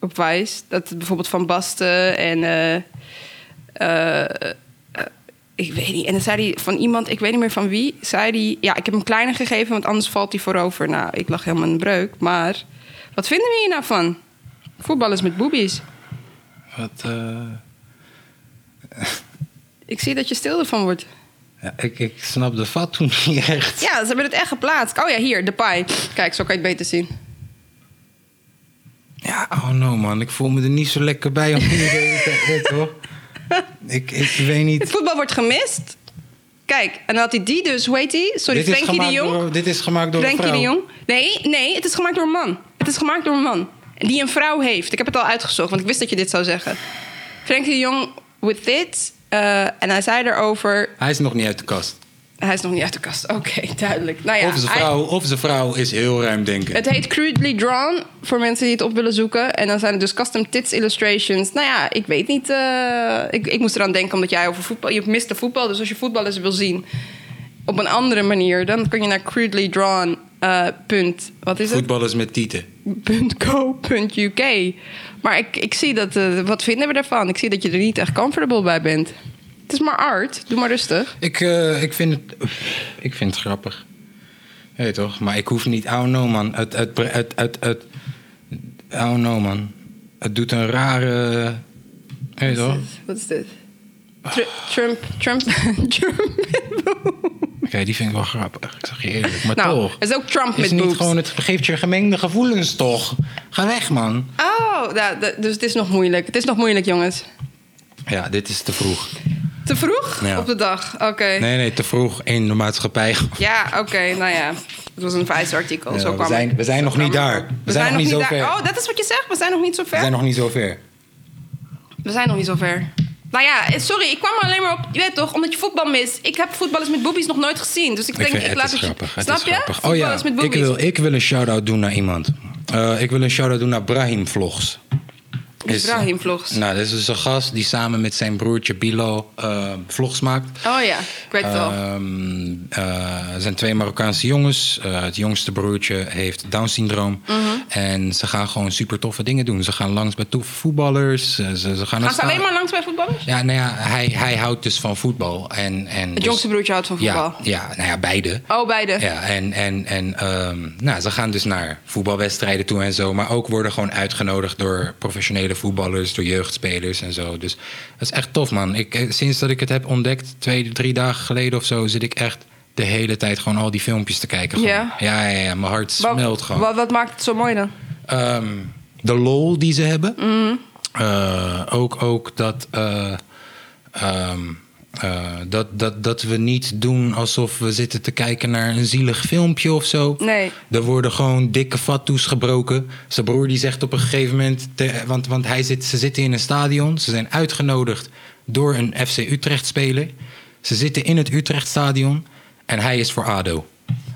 op Wijs. Dat bijvoorbeeld Van Basten en... eh, eh, eh, ik weet niet. En dan zei hij van iemand, ik weet niet meer van wie, zei hij... Ja, ik heb hem kleiner gegeven, want anders valt hij voorover. Nou, ik lag helemaal in de breuk. Maar wat vinden we hier nou van? Voetballers met boobies. Wat, Ik zie dat je stil ervan wordt. ja, ik, ik snap de vat toen niet echt. Ja, ze hebben het echt geplaatst. Oh ja, hier, de pie. Kijk, zo kan je het beter zien. Ja, oh no man, ik voel me er niet zo lekker bij om hier de weet je toch? Ik, ik weet Het niet. voetbal wordt gemist. Kijk, en dan had hij die dus, hoe heet die? Sorry, dit, Frenkie de gemaakt Jong. door, dit is gemaakt door een Frenkie vrouw. de Jong. Nee, nee, het is gemaakt door een man. Het is gemaakt door een man. Die een vrouw heeft. Ik heb het al uitgezocht, want ik wist dat je dit zou zeggen. Frenkie de Jong with it. eh, en hij zei erover... Hij is nog niet uit de kast. Hij is nog niet uit de kast. Oké, duidelijk. Nou ja, of, zijn hij- vrouw, of zijn vrouw is heel ruim denken. het heet Crudely Drawn, voor mensen die het op willen zoeken. En dan zijn het dus custom tits illustrations. Nou ja, ik weet niet. eh, ik, ik moest eraan denken omdat jij over voetbal... Je mist de voetbal, dus als je voetbal eens wil zien... op een andere manier, dan kun je naar crudely drawn... eh, punt, wat is het? Voetballers met tieten. .co.uk. Maar ik, ik zie dat... eh, wat vinden we ervan? Ik zie dat je er niet echt comfortable bij bent. Het is maar art. Doe maar rustig. Ik, eh, ik, vind het, ik vind het grappig. Je toch? Maar ik hoef niet... Oh no man. Het, het, het, het, het, oh no man. Het doet een rare... Je toch? Wat is dit? Tr- Trump... Trump... Trump Oké, die vind ik wel grappig. Ik zeg je eerlijk. Maar Nou, toch. er is ook Trump Is met niet boobs. gewoon, het geeft je gemengde gevoelens toch? Ga weg, man. Oh, nou, dus het is nog moeilijk. Het is nog moeilijk, jongens. Ja, dit is te vroeg. Te vroeg Ja. op de dag? Oké. Nee, nee, te vroeg in de maatschappij. Ja, oké. nou ja. Het was een Vice-artikel. Ja, zo we kwam zijn- ik- we zijn nog niet ik daar. We zijn nog niet zo ver. Oh, dat is wat je zegt? We zijn nog niet zo We ver? zijn nog niet zo ver. We zijn nog niet zo ver. Nou ja, eh, sorry, ik kwam er alleen maar op. Je weet toch, omdat je voetbal mist. Ik heb voetballers met boobies nog nooit gezien. Dus ik, denk, ik het laat het grappig. Het Snap je? grappig. Oh ja, ik wil, ik wil een shout-out doen naar iemand. Eh, ik wil een shout-out doen naar Brahim Vlogs. Ibrahim vlogs. Nou, dit is dus een gast die samen met zijn broertje Bilo eh, vlogs maakt. Oh ja, ik weet het wel. Ehm, eh, er zijn twee Marokkaanse jongens. Eh, het jongste broertje heeft Down-syndroom. Mhm. En ze gaan gewoon super toffe dingen doen. Ze gaan langs bij toffe voetballers. Ze, ze gaan Gaan ze alleen maar langs bij voetballers? Ja, nou ja, hij, hij houdt dus van voetbal. En, en Het dus- jongste broertje houdt van voetbal. Ja, ja, nou ja, beide. Oh, beide. Ja, en, en, en ehm, nou, ze gaan dus naar voetbalwedstrijden toe en zo. Maar ook worden gewoon uitgenodigd door professionele voetballers, door jeugdspelers en zo. Dus dat is echt tof, man. Ik, eh, sinds dat ik het heb ontdekt, twee, drie dagen geleden of zo, zit ik echt de hele tijd gewoon al die filmpjes te kijken. Ja? Ja, ja, ja, mijn hart Wat- smelt gewoon. Wat, wat maakt het zo mooi dan? Ehm, de lol die ze hebben. Mhm. Eh, ook, ook dat, eh, ehm, eh, dat, dat, dat we niet doen alsof we zitten te kijken naar een zielig filmpje of zo. Nee. Er worden gewoon dikke fatsoes gebroken. Zijn broer die zegt op een gegeven moment... te- want want hij zit, ze zitten in een stadion. Ze zijn uitgenodigd door een FC Utrecht-speler. Ze zitten in het Utrecht-stadion. En hij is voor ADO.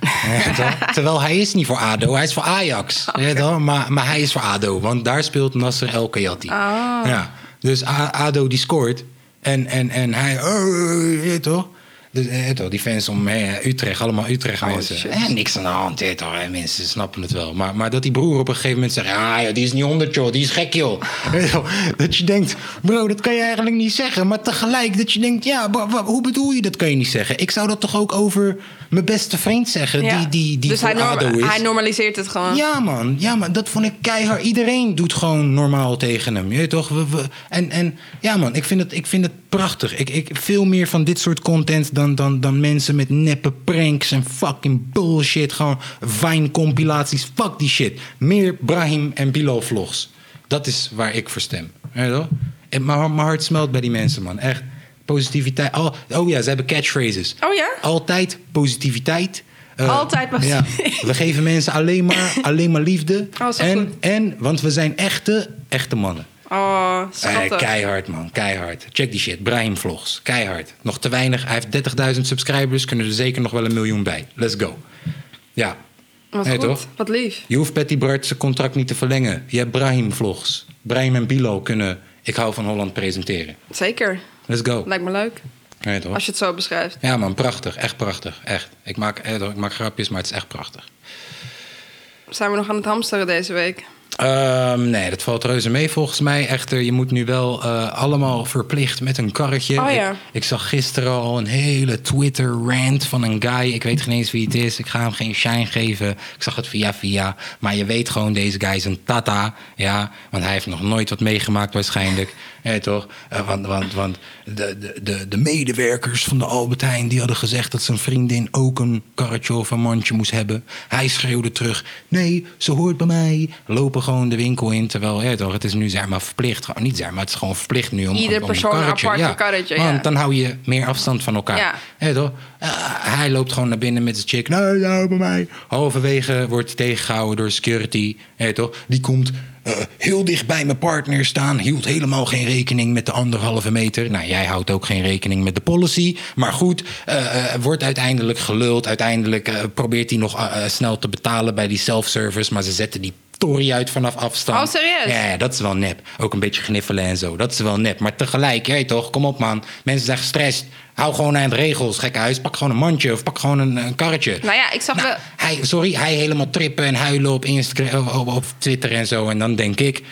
Toch? Terwijl hij is niet voor ADO, hij is voor Ajax. Ja, toch? maar, maar hij is voor ADO, want daar speelt Nasser El Kayati. Ja, dus A- ADO die scoort. En, en, en hij... Oh, toch? Dus, eh, toch, die fans om eh, Utrecht, allemaal Utrecht mensen. shit. Eh, niks aan de hand, toch? Eh, mensen snappen het wel. Maar, maar dat die broer op een gegeven moment zegt... Ah, ja, die is niet 100, joh, die is gek, joh. Dat je denkt, bro, dat kan je eigenlijk niet zeggen. Maar tegelijk dat je denkt, ja, hoe bedoel je dat kan je niet zeggen? Ik zou dat toch ook over mijn beste vriend zeggen... Ja. die, die, die dus hij, norm- ADO is. hij normaliseert het gewoon. Ja, man. Ja, man. Dat vond ik keihard. Iedereen doet gewoon normaal tegen hem. Je weet toch? We, we- en, en ja, man. Ik vind het, ik vind het prachtig. Ik, ik, veel meer van dit soort content dan dan, dan, mensen met neppe pranks en fucking bullshit. Gewoon Vine-compilaties. Fuck die shit. Meer Brahim en Bilo vlogs. Dat is waar ik voor stem. Weet je wel? En mijn, mijn hart smelt bij die mensen, man. Echt. Positiviteit. Oh, oh ja, ze hebben catchphrases. Oh ja? Altijd positiviteit. Eh, Altijd ja, positiviteit. We geven mensen alleen maar, alleen maar liefde. Oh, en, goed. en, want we zijn echte, echte mannen. Oh, Eh, schattig. keihard, man. Keihard. Check die shit. Brahim Vlogs. Keihard. Nog te weinig. Hij heeft 30.000 subscribers. Kunnen er zeker nog wel een miljoen bij. Let's go. Ja. Wat goed. toch? Wat lief. Je hoeft Patty Bart zijn contract niet te verlengen. Je hebt Brahim Vlogs. Brahim en Bilo kunnen Ik hou van Holland presenteren. Zeker. Let's go. Lijkt me leuk. Nee, toch? Als je het zo beschrijft. Ja, man, prachtig. Echt prachtig. Echt. Ik maak, eh, ik maak grapjes, maar het is echt prachtig. Zijn we nog aan het hamsteren deze week? Ehm, nee, dat valt reuze mee volgens mij. Echter, je moet nu wel eh, allemaal verplicht met een karretje. Oh ja. ik, ik zag gisteren al een hele Twitter-rant van een guy. Ik weet geen eens wie het is. Ik ga hem geen shine geven. Ik zag het via via. Maar je weet gewoon, deze guy is een tata. Ja, want hij heeft nog nooit wat meegemaakt waarschijnlijk. Ja, toch? Eh, want want, want de, de, de, de medewerkers van de Albert Heijn... die hadden gezegd dat zijn vriendin ook een karretje of een mandje moest hebben. Hij schreeuwde terug... nee, ze hoort bij mij. Lopen gewoon de winkel in. Terwijl ja, toch, het is nu zeg maar verplicht. Gewoon, niet zeg maar, het is gewoon verplicht nu om Ieder om persoon een karretje. apart ja. karretje, Want ja. dan hou je meer afstand van elkaar. Ja. Ja, toch? Eh, hij loopt gewoon naar binnen met zijn chick. Nee, nou bij mij. Halverwege wordt hij tegengehouden door security. Ja, toch? Die komt eh, heel dicht bij mijn partner staan. Hield helemaal geen rekening met de anderhalve meter. Nou, jij houdt ook geen rekening met de policy. Maar goed, eh, eh, wordt uiteindelijk geluld. Uiteindelijk probeert hij nog snel te betalen bij die self-service. Maar ze zetten die tory uit vanaf afstand. Oh, serieus? Ja, ja, dat is wel nep. Ook een beetje gniffelen en zo. Dat is wel nep. Maar tegelijk, hé toch, kom op man. Mensen zijn gestrest. Hou gewoon aan de regels, gekke huis. Pak gewoon een mandje of pak gewoon een, een karretje. Nou ja, ik zag Nou, wel... hij, sorry, hij helemaal trippen en huilen op, Instagram, op, op Twitter en zo. En dan denk ik,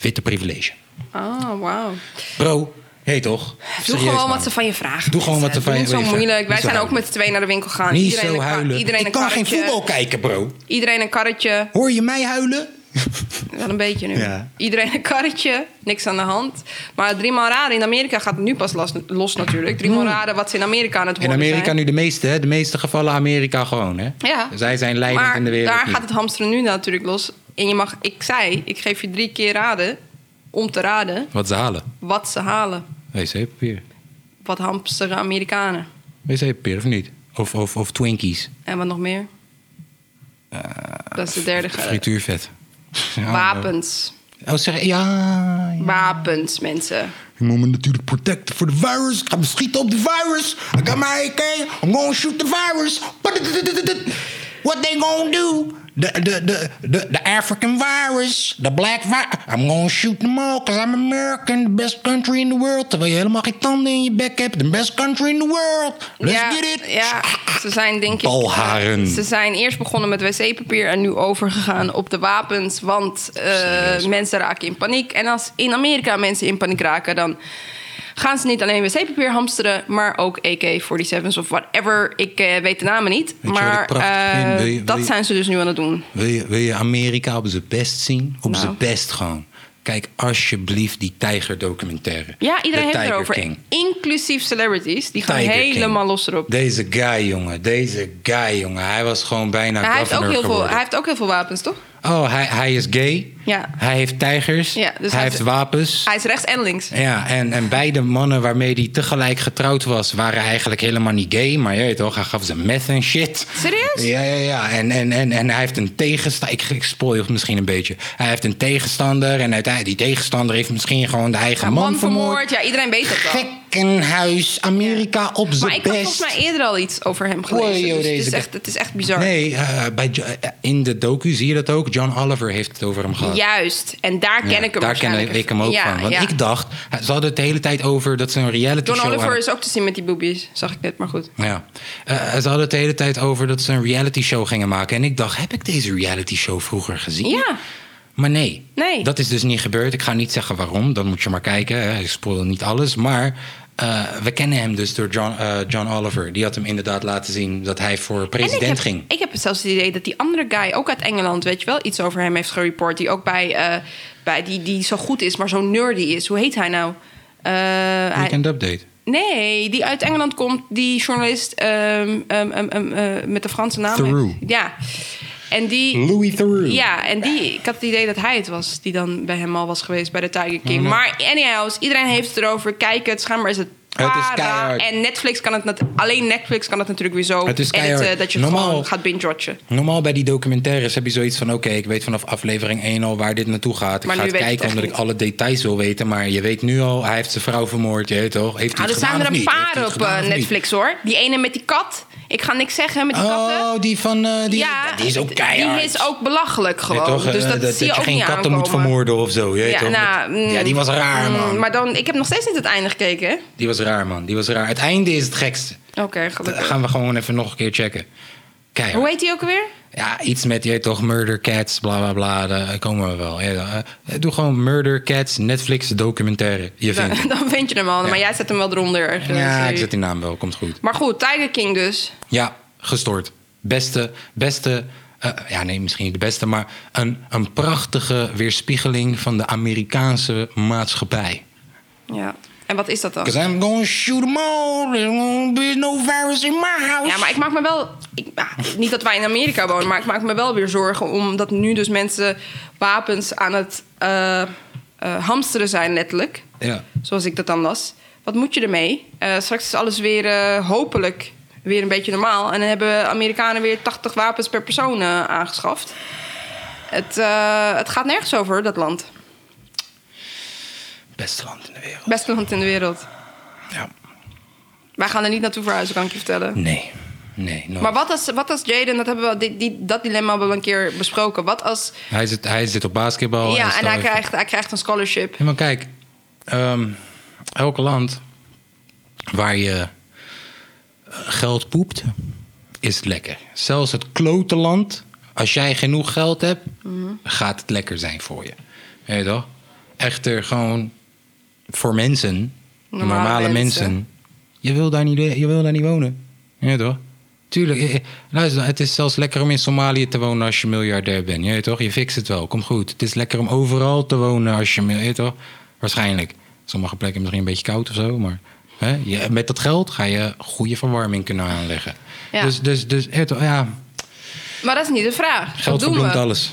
witte privilege. Oh, wauw. Bro, hé toch? Doe gewoon man. wat ze van je vragen. Doe gewoon wat ze van je- niet wat zo moeilijk. vragen. Wij zijn ook met z'n tweeën naar de winkel gegaan. Niet iedereen zo een huilen. Iedereen ik een kan geen voetbal kijken, bro. Iedereen een karretje. Hoor je mij huilen? Wel een beetje nu. Ja. Iedereen een karretje. Niks aan de hand. Maar driemaal raden in Amerika gaat het nu pas los, los natuurlijk. Driemaal raden wat ze in Amerika aan het In worden Amerika zijn. nu de meeste, hè? De meeste gevallen Amerika gewoon, hè? Ja. Zij zijn leidend maar in de wereld daar nu. gaat het hamsteren nu natuurlijk los. En je mag, ik zei, ik geef je drie keer raden om te raden Wat ze halen. wat ze halen. Wc-papier. Wat hamsteren Amerikanen. Wc-papier of niet? Of, of, of Twinkies. En wat nog meer? dat is de derde. Frituurvet. Wapens. Oh, zeg, ja, ja. Wapens, mensen. Ik moet me natuurlijk protecten voor de virus. Ik ga me schieten op de virus. I got my AK. I'm gonna shoot the virus. What they gonna do? The, the, the, the, the African virus. The black virus. I'm gonna shoot them all because I'm American. The best country in the world. Terwijl je helemaal geen tanden in je bek hebt. The best country in the world. Let's ja, get it. Ja, ze zijn denk ik... Balharen. Ze zijn eerst begonnen met wc-papier en nu overgegaan op de wapens. Want eh, mensen raken in paniek. En als in Amerika mensen in paniek raken, dan gaan ze niet alleen wc-papier hamsteren, maar ook AK-47's of whatever. Ik eh, weet de namen niet. Weet maar eh, vind? Wil je- wil dat je- zijn ze dus nu aan het doen. Wil je, wil je Amerika op zijn best zien? Op Nou. zijn best gewoon. Kijk alsjeblieft die tijgerdocumentaire. Ja, iedereen heeft Tiger erover. King. Inclusief celebrities. Die gaan Tiger King. helemaal los erop. Deze guy, jongen. Deze guy, jongen. Hij was gewoon bijna hij, heeft ook heel veel, hij heeft ook heel veel wapens, toch? Oh, hij, hij is gay. Ja. Hij heeft tijgers. Ja, dus hij hij heeft wapens. Hij is rechts en links. Ja, en, en beide mannen waarmee hij tegelijk getrouwd was... waren eigenlijk helemaal niet gay. Maar je weet toch, hij gaf ze meth en shit. Serieus? Ja, ja, ja. En, en, en, en hij heeft een tegenstander... Ik, ik spoil het misschien een beetje. Hij heeft een tegenstander. En uiteindelijk, die tegenstander heeft misschien gewoon de eigen Ja, man, man vermoord. Ja, iedereen weet dat wel. Gekkenhuis. Amerika op Maar zijn ik had best. volgens mij eerder al iets over hem gelezen. Dus het, is echt, het is echt bizar. Nee, eh, bij, eh, in de docu zie je dat ook. John Oliver heeft het over hem gehad. Juist. En daar ken Ja, ik hem Daar ken ik hem ook Ja, van. Want ja. ik dacht, ze hadden het de hele tijd over dat ze een reality John show Oliver hadden. is ook te zien met die boobies. Zag ik net, maar goed. Ja. Eh, ze hadden het de hele tijd over dat ze een reality show gingen maken. En ik dacht, heb ik deze reality show vroeger gezien? Ja. Maar nee. Nee. Dat is dus niet gebeurd. Ik ga niet zeggen waarom. Dan moet je maar kijken. Hè. Ik spoil niet alles. Maar eh, we kennen hem dus door John, eh, John Oliver. Die had hem inderdaad laten zien dat hij voor ik president heb, ging. ik heb zelfs het idee dat die andere guy, ook uit Engeland, weet je wel, iets over hem heeft gereport. Die ook bij, eh, bij die, die zo goed is, maar zo nerdy is. Hoe heet hij nou? Hij- Weekend Update. Nee, die uit Engeland komt, die journalist eh, met de Franse naam. Theroux. Ja. En die. Louis Theroux. Ja, en die, ik had het idee dat hij het was die dan bij hem al was geweest bij de Tiger King. Maar anyhow, iedereen heeft het erover. Kijk het, schijnbaar is het Het is keihard. En Netflix kan het, alleen Netflix kan het natuurlijk weer zo Het is editen keihard. dat je Normaal- gewoon gaat binge-watchen. Normaal bij die documentaires heb je zoiets van... oké, ik weet vanaf aflevering 1 al waar dit naartoe gaat. Ik Maar ga het kijken omdat ik alle details wil weten. Maar je weet nu al, hij heeft zijn vrouw vermoord. Je weet toch? Heeft hij Nou, er zijn gedaan er een paar op eh? Netflix hoor. Die ene met die kat. Ik ga niks zeggen met die katten. Oh, die van... eh, die, ja, die is ook keihard. Die is ook belachelijk gewoon. toch, dus eh, dat, dat, zie je dat ook geen katten moet vermoorden of zo. Je weet Ja, toch? nou, ja, mm, die was raar, mm, man. Maar dan, ik heb nog steeds niet het einde gekeken. hè? Die was raar, man. Die was raar. Het einde is het gekste. Oké, Dat gelukkig. gaan we gewoon even nog een keer checken. Keihard. Hoe heet die ook alweer? Ja, iets met, je toch, Murder Cats, bla bla bla. Daar komen we wel. Ja, eh, doe gewoon Murder Cats, Netflix documentaire. Je vindt Dan, hem. dan vind je hem al. Ja. Maar jij zet hem wel eronder. Ja, ik zet die naam wel. Komt goed. Maar goed, Tiger King dus. Ja, gestoord. Beste, beste... eh, ja, nee, misschien niet de beste, maar een, een prachtige weerspiegeling van de Amerikaanse maatschappij. Ja. En wat is dat dan? Because I'm gonna shoot them all. There's gonna be no virus in my house. Ja, maar ik maak me wel... Ik, ja, niet dat wij in Amerika wonen, maar ik maak me wel weer zorgen... omdat nu dus mensen wapens aan het eh, eh, hamsteren zijn, letterlijk. Ja. Zoals ik dat dan las. Wat moet je ermee? Eh, straks is alles weer hopelijk weer een beetje normaal. En dan hebben Amerikanen weer 80 wapens per persoon aangeschaft. Het, het gaat nergens over, dat land. Beste land in de wereld. Beste land in de wereld. Ja. Wij gaan er niet naartoe verhuizen, kan ik je vertellen. Nee. Nee, nooit. Maar wat als, wat als Jaden, dat, hebben we, die, die, dat dilemma hebben we een keer besproken. Wat als. Hij zit, hij zit op basketbal. ja, en hij krijgt, hij krijgt een scholarship. Ja, maar kijk, ehm, elk land waar je eh, geld poept, is het lekker. Zelfs het klote land, als jij genoeg geld hebt, Mhm. gaat het lekker zijn voor je. Weet je toch? Echter, gewoon voor mensen, Normale normale, mensen. mensen, je, wil daar niet, je wil daar niet wonen. Ja, toch? Tuurlijk, eh, eh, luister, het is zelfs lekker om in Somalië te wonen als je miljardair bent. Je toch? Je fixt het wel, komt goed. Het is lekker om overal te wonen als je, mil- je weet toch? Waarschijnlijk. Sommige plekken misschien een beetje koud of zo, maar hè, je, met dat geld ga je goede verwarming kunnen aanleggen. Ja. Dus, dus, dus ja, Maar dat is niet de vraag. geld verbloemt alles.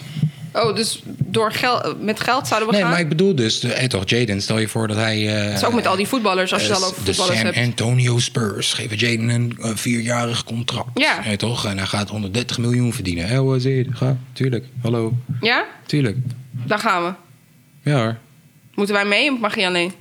Oh, dus door gel met geld zouden we Nee, gaan? maar ik bedoel dus, eh, toch, Jaden, stel je voor dat hij... eh, Dat is ook met al die voetballers, als je het al Eh, over de voetballers San hebt. Antonio Spurs geven Jaden een eh, vierjarig contract. Ja. Ja, toch? En hij gaat 130 miljoen verdienen. Hé, hoe zie je? Ga, tuurlijk. Hallo. Ja? Tuurlijk. Daar gaan we. Ja hoor. Moeten wij mee of mag je alleen?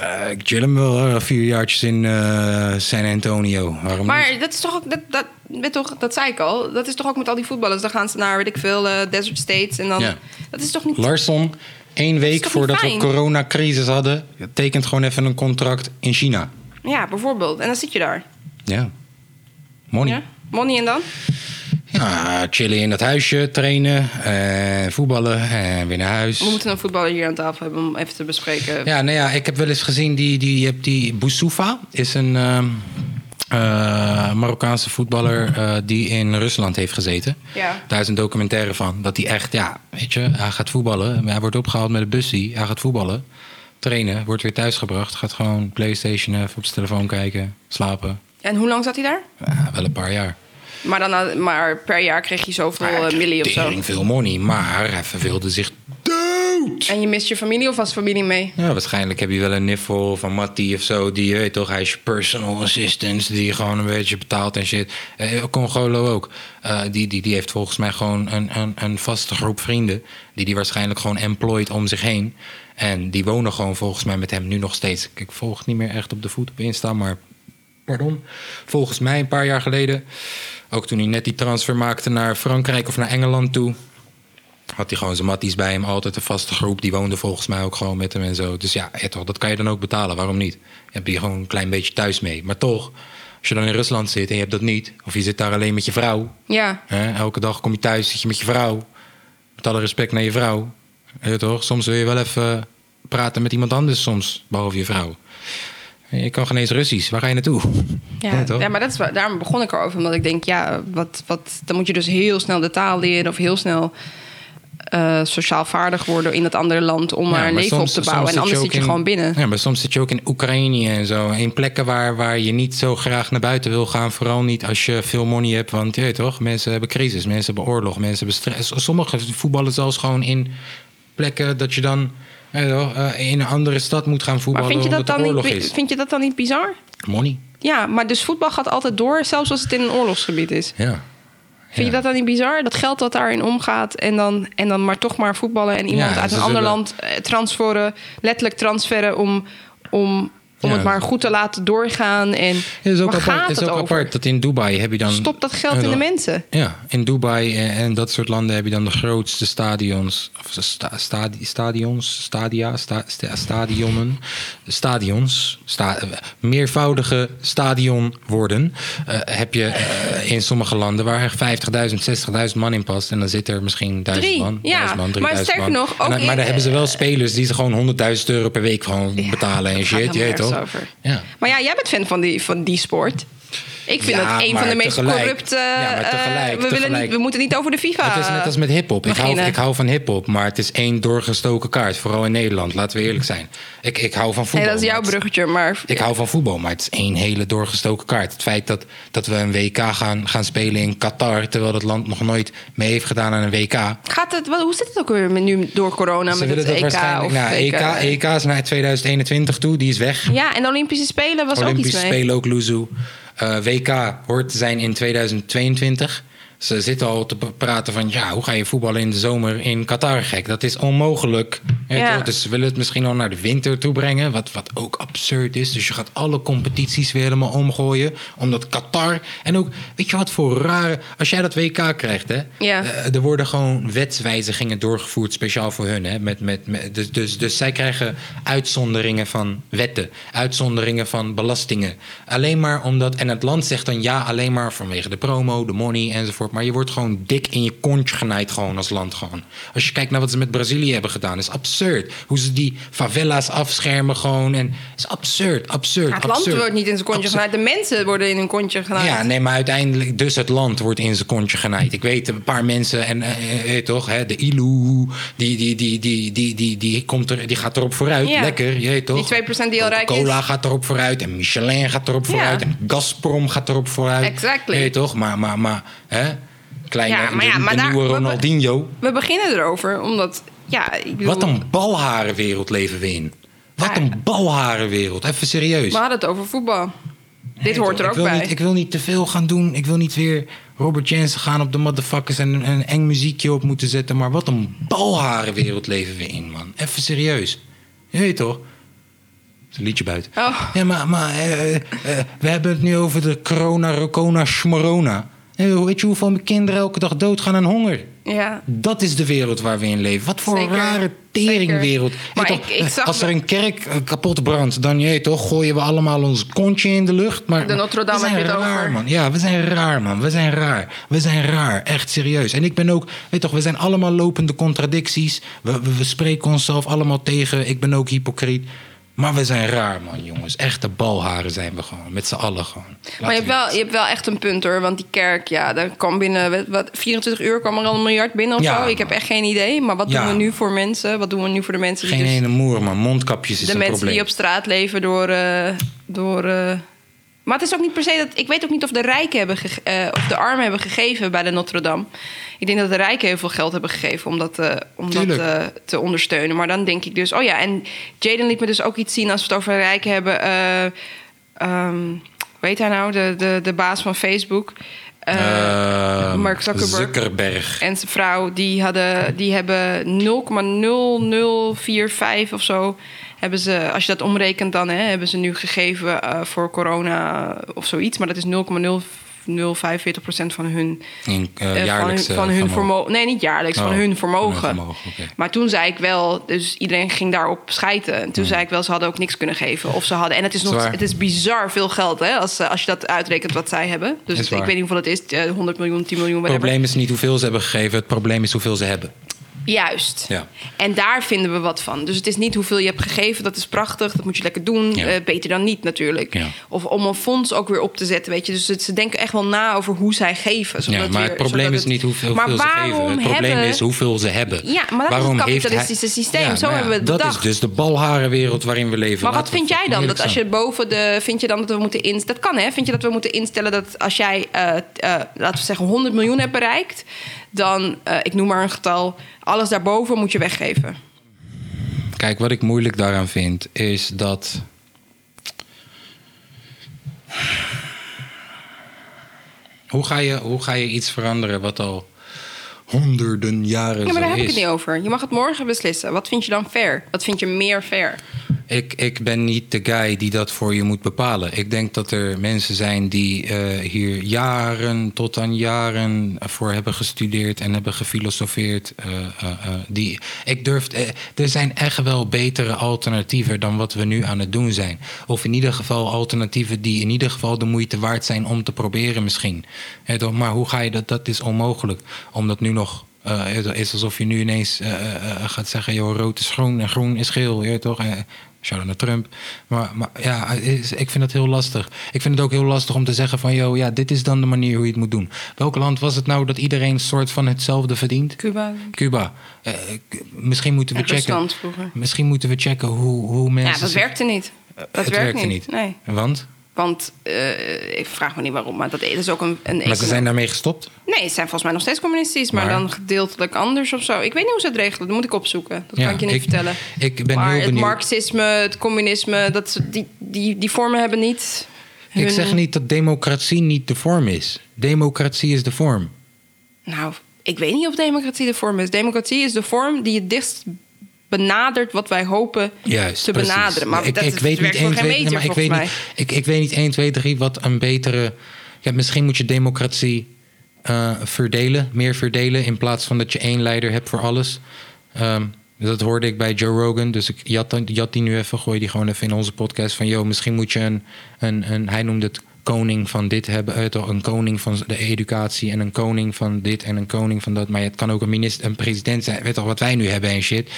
Eh, ik chill hem wel, hoor. vier jaartjes in eh, San Antonio. Waarom niet? Maar dat is toch ook, dat, dat, weet toch, dat zei ik al. Dat is toch ook met al die voetballers. Dan gaan ze naar, weet ik veel, eh, Desert States. En dan, Ja. dat is toch niet... Larsson, één week voordat we coronacrisis hadden, tekent gewoon even een contract in China. Ja, bijvoorbeeld. En dan zit je daar. Ja. Money. Ja? Money en dan? Ja, chillen in dat huisje, trainen, eh, voetballen en weer naar huis. We moeten een voetballer hier aan tafel hebben om even te bespreken. Ja, nou ja, ik heb wel eens gezien, die, die, je hebt die Boussoufa is een ehm, eh, Marokkaanse voetballer eh, die in Rusland heeft gezeten. Ja. Daar is een documentaire van, dat hij echt, ja, weet je, hij gaat voetballen. Hij wordt opgehaald met een bussie, hij gaat voetballen, trainen, wordt weer thuisgebracht, gaat gewoon Playstation even op zijn telefoon kijken, slapen. En hoe lang zat hij daar? Ja, wel een paar jaar. Maar, dan, had- maar per jaar kreeg je zoveel hij eh, millie of zo. veel money, maar hij verveelde zich dood. En je mist je familie of was familie mee? Ja, waarschijnlijk heb je wel een niffel van Matty of zo. Die, je weet toch, hij is je personal assistant. Die je gewoon een beetje betaalt en shit. Eh, Congolo ook. Eh, die, die, die heeft volgens mij gewoon een, een, een vaste groep vrienden. Die die waarschijnlijk gewoon employed om zich heen. En die wonen gewoon volgens mij met hem nu nog steeds. Ik volg het niet meer echt op de voet op Insta, maar... Pardon. Volgens mij een paar jaar geleden. Ook toen hij net die transfer maakte naar Frankrijk of naar Engeland toe had hij gewoon zijn matties bij hem, altijd een vaste groep. Die woonde volgens mij ook gewoon met hem en zo. Dus ja, ja, toch, dat kan je dan ook betalen. Waarom niet? Je hebt hier gewoon een klein beetje thuis mee. Maar toch, als je dan in Rusland zit en je hebt dat niet... of je zit daar alleen met je vrouw... Ja. Hè, elke dag kom je thuis, zit je met je vrouw... met alle respect naar je vrouw. Ja, toch? Soms wil je wel even praten met iemand anders soms, behalve je vrouw. Je kan geen eens Russisch. Waar ga je naartoe? Ja, toch? ja, maar dat is, waar- daarom begon ik erover. Omdat ik denk, ja, wat, wat, dan moet je dus heel snel de taal leren of heel snel eh, sociaal vaardig worden in dat andere land om Ja, maar een leven op te bouwen. En anders zit je in- gewoon binnen. Ja, maar soms zit je ook in Oekraïne en zo. In plekken waar, waar je niet zo graag naar buiten wil gaan. Vooral niet als je veel money hebt. Want je weet toch, mensen hebben crisis, mensen hebben oorlog, mensen hebben stress. Sommige voetballen zelfs gewoon in plekken dat je dan eh, in een andere stad moet gaan Maar voetballen. vind je, dat dan niet, is. vind je dat dan niet bizar? Money. Ja, maar dus voetbal gaat altijd door, zelfs als het in een oorlogsgebied is. Ja. Vind je dat dan niet bizar? Dat geld dat daarin omgaat en dan, en dan maar toch maar voetballen en iemand Ja, uit een ander land eh, transferen, letterlijk transferen om, om, om Ja. het maar goed te laten doorgaan. En Het is ook waar apart, gaat het is ook apart dat in Dubai heb je dan... Stop dat geld in de mensen. Ja, in Dubai en, en dat soort landen heb je dan de grootste stadions. Of sta, stadi- stadions, stadia, sta, sta- stadionen. Stadions, sta, meervoudige stadionwoorden. eh heb je eh, in sommige landen waar er 50.000, 60.000 man in past. En dan zit er misschien 1000 Drie, man. ja. 1000 man Maar 3000 sterker nog, En ook dan- maar dan hebben ze wel spelers die ze gewoon 100.000 euro per week gewoon betalen en shit. Je weet toch? Over. Ja. Maar ja, jij bent fan van die, van die sport. Ik vind Ja, dat een van de meest tegelijk- corrupte. Ja, maar eh, tegelijk- we, willen tegelijk- niet, we moeten niet over de FIFA. Het is net als met hip-hop. Ik hou, ik hou van hip-hop, maar het is één doorgestoken kaart. Vooral in Nederland, laten we eerlijk zijn. Ik, ik hou van voetbal. Nee, dat is jouw het- bruggetje, maar. Ik hou van voetbal, maar het is één hele doorgestoken kaart. Het feit dat, dat we een WK gaan, gaan spelen in Qatar, terwijl dat land nog nooit mee heeft gedaan aan een WK. Gaat het, wat, hoe zit het ook weer met nu door corona Ze met willen het dat EK? Of Nou, EK? EK is naar 2021 toe, die is weg. Ja, en de Olympische Spelen was ook Olympische iets mee. Spelen ook Luzu. Eh, WK hoort te zijn in 2022. Ze zitten al te praten van ja, hoe ga je voetballen in de zomer in Qatar gek? Dat is onmogelijk. Ja. Dus ze willen het misschien al naar de winter toe brengen, wat, wat ook absurd is. Dus je gaat alle competities weer helemaal omgooien. Omdat Qatar. En ook, weet je wat voor rare. Als jij dat WK krijgt, hè? Ja. eh, er worden gewoon wetswijzigingen doorgevoerd speciaal voor hun. Hè? Met, met, met, dus, dus, dus zij krijgen uitzonderingen van wetten, uitzonderingen van belastingen. Alleen maar omdat. En het land zegt dan ja, alleen maar vanwege de promo, de money enzovoort. Maar je wordt gewoon dik in je kontje genaaid, gewoon als land. Gewoon. Als je kijkt naar wat ze met Brazilië hebben gedaan, is absurd. Hoe ze die favela's afschermen, gewoon. En is absurd, absurd. Maar het land wordt niet in zijn kontje Absurd. genaaid. De mensen worden in hun kontje genaaid. Ja, nee, maar uiteindelijk, dus het land wordt in zijn kontje genaaid. Ik weet een paar mensen, en eh, eh, toch, hè, de ILU, die, die, die, die, die, die, die, komt er, die gaat erop vooruit. Ja. Lekker, je weet toch? Die 2% die al rijk is. Cola gaat erop vooruit, en Michelin gaat erop Ja. vooruit, en Gazprom gaat erop vooruit. Exactly. Je toch? Maar, maar, maar, hè? Kleine, Ja, maar ja, maar de nieuwe we- we- Ronaldinho. We beginnen erover, omdat... Ja, ik bedoel, Wat een balharenwereld leven we in. Wat een balharenwereld. Even serieus. We hadden het over voetbal. Dit hoort er ik ook wil bij. Niet, ik wil niet te veel gaan doen. Ik wil niet weer Robert Jensen gaan op de motherfuckers en een, een eng muziekje op moeten zetten. Maar wat een balharenwereld leven we in, man. Even serieus. Je weet toch? Het is een liedje buiten. Oh. Ja, maar, maar eh, eh, we hebben het nu over de corona, rocona, schmorona. Eh, weet je hoeveel kinderen elke dag doodgaan aan honger? Ja. Dat is de wereld waar we in leven. Wat voor Zeker. rare teringwereld. Maar toch, ik- ik zag Als er een kerk eh, kapot brandt, dan je toch, gooien we allemaal ons kontje in de lucht. Maar De Notre Dame we zijn raar, over. man. Ja, we zijn raar, man. We zijn raar. We zijn raar. Echt serieus. En ik ben ook, weet toch, we zijn allemaal lopende contradicties. We, we, we spreken onszelf allemaal tegen. Ik ben ook hypocriet. Maar we zijn raar, man, jongens. Echte balharen zijn we gewoon. Met z'n allen gewoon. Maar je hebt, wel, je hebt wel echt een punt hoor. Want die kerk, ja, daar kwam binnen wat- wat, 24 uur kwam er al een miljard binnen of Ja, zo. Ik heb echt geen idee. Maar wat Ja. doen we nu voor mensen? Wat doen we nu voor de mensen die Geen dus- ene moer, man. Mondkapjes is de een mensen probleem. die op straat leven door. eh, door eh, maar het is ook niet per se dat. Ik weet ook niet of de rijken hebben eh, of de armen hebben gegeven bij de Notre Dame. Ik denk dat de rijken heel veel geld hebben gegeven om dat, eh, om dat Tuurlijk. eh, te ondersteunen. Maar dan denk ik dus, oh ja, en Jaden liet me dus ook iets zien als we het over rijken hebben. eh ehm, weet hij nou, de, de, de baas van Facebook. Eh, Ehm, Mark Zuckerberg. Zuckerberg. en zijn vrouw, die, hadden, die hebben 0,0045 of zo. Hebben ze, als je dat omrekent, dan hè, hebben ze nu gegeven eh, voor corona of zoiets. Maar dat is 0,0045 van hun, In, eh, eh, van hun, jaarlijks, eh, van hun vermogen. Nee, niet jaarlijks, van Oh, hun vermogen. van hun vermogen, oké. Maar toen zei ik wel, dus iedereen ging daarop schijten. En toen zei ik wel, ze hadden ook niks kunnen geven. Of ze hadden, en het is, nog, Zwaar. het is bizar veel geld, hè, als, eh, als je dat uitrekent wat zij hebben. Dus ik weet niet hoeveel het is, eh, 100 miljoen, 10 miljoen, Het probleem is niet hoeveel ze hebben gegeven, het probleem is hoeveel ze hebben. Juist. Ja. En daar vinden we wat van. Dus het is niet hoeveel je hebt gegeven, dat is prachtig, dat moet je lekker doen. Ja. Eh, beter dan niet natuurlijk. Ja. Of om een fonds ook weer op te zetten, weet je. Dus het- ze denken echt wel na over hoe zij geven. zodat Ja, maar weer- het probleem is niet hoeveel, ze geven. Het probleem hebben- is hoeveel ze hebben. Ja, maar dat is het kapitalistische systeem. Zo hebben we het Dat bedacht. is dus de balharenwereld waarin we leven. Maar wat Laten vind jij dan? Dat als je boven de. Vind je dan dat we moeten instellen. Dat kan hè? Vind je dat we moeten instellen dat als jij, eh, eh, laten we zeggen, 100 miljoen hebt bereikt. Dan, eh, ik noem maar een getal. alles daarboven moet je weggeven. Kijk, wat ik moeilijk daaraan vind, is dat. Hoe ga je, hoe ga je iets veranderen wat al honderden jaren Ja, maar daar heb ik het niet over. Je mag het morgen beslissen. Wat vind je dan fair? Wat vind je meer fair? Ik, ik ben niet de guy die dat voor je moet bepalen. Ik denk dat er mensen zijn die eh, hier jaren tot aan jaren voor hebben gestudeerd en hebben gefilosofeerd. eh, eh, die, ik durf, er zijn echt wel betere alternatieven dan wat we nu aan het doen zijn. Of in ieder geval alternatieven die in ieder geval de moeite waard zijn om te proberen misschien. Maar hoe ga je dat? Dat is onmogelijk. Omdat nu nog eh, het is alsof je nu ineens eh, eh, gaat zeggen: joh, rood is groen en groen is geel. Ja, toch? Shout-out naar Trump. Maar, maar ja, is- ik vind het heel lastig. Ik vind het ook heel lastig om te zeggen van... joh, ja, dit is dan de manier hoe je het moet doen. Welk land was het nou dat iedereen soort van hetzelfde verdient? Cuba. Cuba. Misschien moeten we En checken... Misschien moeten we checken hoe, hoe mensen... Ja, dat werkte niet. Dat het werkt werkte niet. Nee. Want? Want eh, ik vraag me niet waarom, maar dat is ook een. een Maar ze zijn daarmee gestopt? Nee, ze zijn volgens mij nog steeds communistisch, maar, Maar- dan gedeeltelijk anders of zo. Ik weet niet hoe ze het regelen, dat moet ik opzoeken. Dat Ja, kan ik je niet ik- vertellen. ik ben maar heel het benieuwd. marxisme, het communisme, dat, ze- die, die, die vormen hebben niet. Ik zeg niet dat democratie niet de vorm is. Democratie is de vorm. Nou, ik weet niet of democratie de vorm is. Democratie is de vorm die het dichtst benadert wat wij hopen Juist, te precies. benaderen. Maar ik, dat ik weet niet voor 1, geen 2, meter, maar ik weet, mij. niet, ik, ik weet niet 1, 2, 3 wat een betere... Ja, misschien moet je democratie eh, verdelen, meer verdelen... in plaats van dat je één leider hebt voor alles. Ehm, dat hoorde ik bij Joe Rogan, dus ik jat, die nu even... gooi die gewoon even in onze podcast van... yo, misschien moet je een, een, een hij noemde het koning van dit hebben... eh, toch, een koning van de educatie en een koning van dit en een koning van dat... maar het kan ook een minister, een president zijn... weet toch wat wij nu hebben en shit...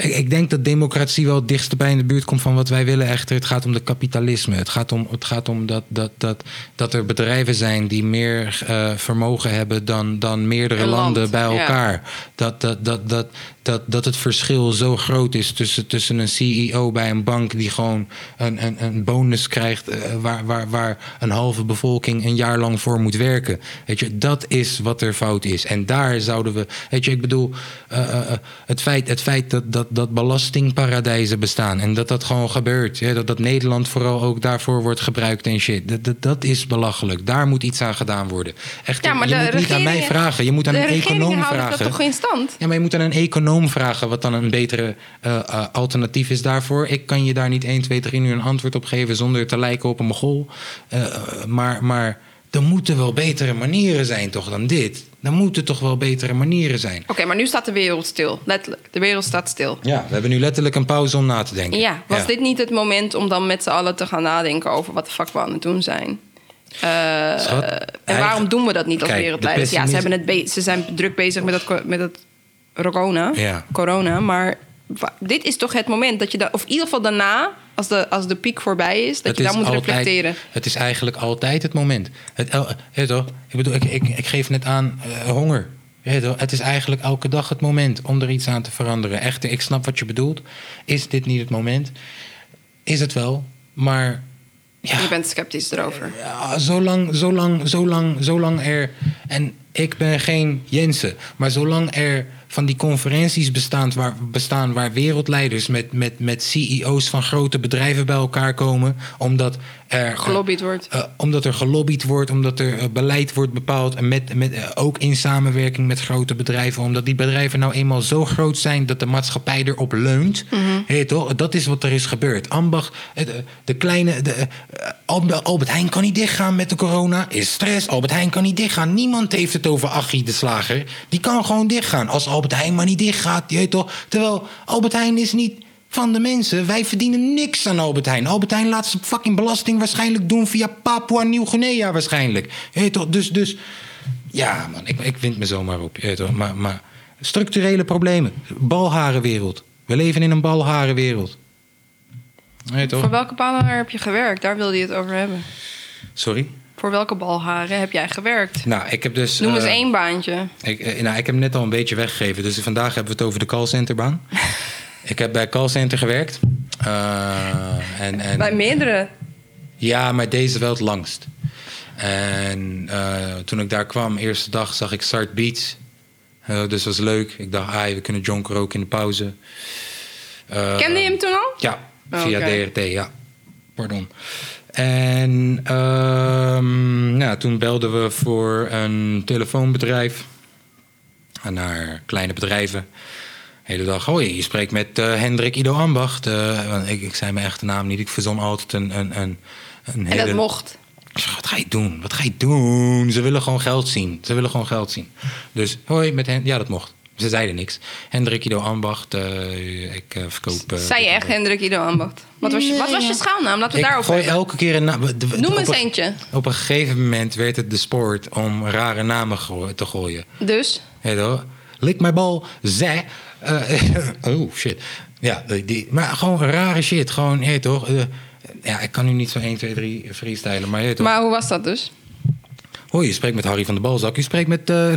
Ik, ik denk dat democratie wel het dichtst bij in de buurt komt van wat wij willen. Echter, het gaat om de kapitalisme. Het gaat om, het gaat om dat, dat, dat, dat er bedrijven zijn die meer eh, vermogen hebben dan, dan meerdere land, landen bij ja. elkaar. Dat, dat, dat, dat, dat, dat het verschil zo groot is tussen, tussen een CEO bij een bank die gewoon een, een, een bonus krijgt eh, waar, waar, waar een halve bevolking een jaar lang voor moet werken. Weet je, dat is wat er fout is. En daar zouden we. Weet je, ik bedoel, eh, het feit, het feit dat, dat, dat belastingparadijzen bestaan en dat dat gewoon gebeurt. Dat, dat Nederland vooral ook daarvoor wordt gebruikt en shit. Dat, dat, dat is belachelijk. Daar moet iets aan gedaan worden. Echt, Ja, maar je de moet niet aan mij vragen. Je moet aan een econoom vragen. dat toch in stand? Ja, maar je moet aan een econoom vragen wat dan een betere eh, eh, alternatief is daarvoor. Ik kan je daar niet 1, 2, 3 nu een antwoord op geven zonder te lijken op een mogol. Eh, maar, maar er moeten wel betere manieren zijn toch dan dit? Er moeten toch wel betere manieren zijn. Oké, maar nu staat de wereld stil. Letterlijk. De wereld staat stil. Ja, we hebben nu letterlijk een pauze om na te denken. Ja, was dit niet het moment om dan met z'n allen te gaan nadenken over wat de fuck we aan het doen zijn? Eh, Schat, en eigen- waarom doen we dat niet als Kijk, wereldleiders? de Ja, ze, hebben het ze zijn druk bezig met dat, met dat corona, Ja. corona. Maar dit is toch het moment dat je... Da- of in ieder geval daarna, als de, als de piek voorbij is... dat Het je dan moet altijd- reflecteren. Het is eigenlijk altijd het moment. Het, toch? Ik bedoel, ik, ik, ik geef net aan eh, honger. Toch? Het is eigenlijk elke dag het moment om er iets aan te veranderen. Echter, ik snap wat je bedoelt. Is dit niet het moment? Is het wel, maar ja, Je bent sceptisch erover. ja, zolang, zolang, zolang, zolang er. En ik ben geen Jensen, maar zolang er van die conferenties bestaan waar, bestaan waar wereldleiders met, met, met CEO's van grote bedrijven bij elkaar komen, omdat er. Gelobbyd wordt. eh, omdat er gelobbyd wordt, omdat er eh, beleid wordt bepaald. En met, met, eh, ook in samenwerking met grote bedrijven. Omdat die bedrijven nou eenmaal zo groot zijn dat de maatschappij erop leunt. Hey, toch? Dat is wat er is gebeurd. Ambach, eh, de, de kleine. De, eh, Albert Albert Heijn kan niet dichtgaan met de corona. Is stress. Albert Heijn kan niet dichtgaan. Niemand heeft het over Achie de Slager. Die kan gewoon dichtgaan. Als Albert Heijn maar niet dichtgaat. Je weet toch? Terwijl Albert Heijn is niet van de mensen. Wij verdienen niks aan Albert Heijn. Albert Heijn laat zijn fucking belasting waarschijnlijk doen via Papua Nieuw-Guinea waarschijnlijk. Je weet toch? Dus, dus ja, man, ik, ik wind me zomaar op. Je weet toch? Maar, maar Structurele problemen. Balharenwereld. We leven in een balharenwereld. Nee, toch? Voor welke balharen heb je gewerkt? Daar wilde je het over hebben. Sorry? Voor welke balharen heb jij gewerkt? Nou, ik heb dus... Noem eens eh, één baantje. Ik, eh, nou, ik heb hem net al een beetje weggegeven. Dus vandaag hebben we het over de callcenterbaan. ik heb bij callcenter gewerkt. Eh, en, en, Bij meerdere. Ja, maar deze wel het langst. En eh, toen ik daar kwam, eerste dag, zag ik Start Beats. Eh, dus dat was leuk. Ik dacht, ah, we kunnen jonkeren ook in de pauze. Kende je hem toen al? Ja, Oh, via. DRT, ja. Pardon. En nou, toen belden we voor een telefoonbedrijf. En naar kleine bedrijven. Hele dag, hoi, je spreekt met eh, Hendrik Ido Ambacht. Eh, ik, ik zei mijn echte naam niet. Ik verzon altijd een, een, een, een En hele... dat mocht. Ik zeg, wat ga je doen? Wat ga je doen? Ze willen gewoon geld zien. Ze willen gewoon geld zien. Dus hoi, met hen. Ja, dat mocht. Ze zeiden niks. Hendrik Ido Ambacht, eh, ik eh, verkoop... Zei je echt Hendrik Ido Ambacht? Wat was je, wat was je schaalnaam? Laten we ik daarop gooi hebben. elke keer een naam. Noem eens een- eentje. Op een gegeven moment werd het de sport om rare namen te gooien. Dus? Wel? Lik mijn bal, zij. Eh, oh shit. Ja, die- maar gewoon rare shit. Gewoon, weet toch? eh, ja, ik kan nu niet zo 1, 2, 3 freestylen, maar toch? Maar hoe was dat dus? Hoi, je spreekt met Harry van de Balzak. Je spreekt met... eh,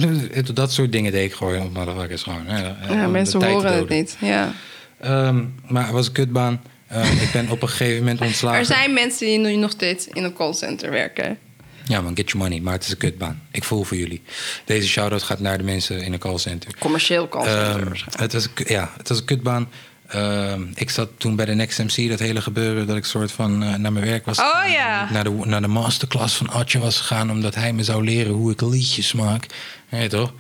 dat soort dingen deed ik gewoon. Motherfuckers gewoon. Ja, om mensen horen het niet. Ja. Ehm, maar het was een kutbaan. Eh, ik ben op een gegeven moment ontslagen. Er zijn mensen die nu nog steeds in een callcenter werken. Ja man, get your money. Maar het is een kutbaan. Ik voel voor jullie. Deze shout-out gaat naar de mensen in een callcenter. Commercieel callcenter waarschijnlijk. het, was, ja, het was een kutbaan. Ehm, ik zat toen bij de Next MC, dat hele gebeuren... dat ik soort van eh, naar mijn werk was Oh. Naar de, naar de masterclass van Atje was gegaan... omdat hij me zou leren hoe ik liedjes maak. Ja, toch?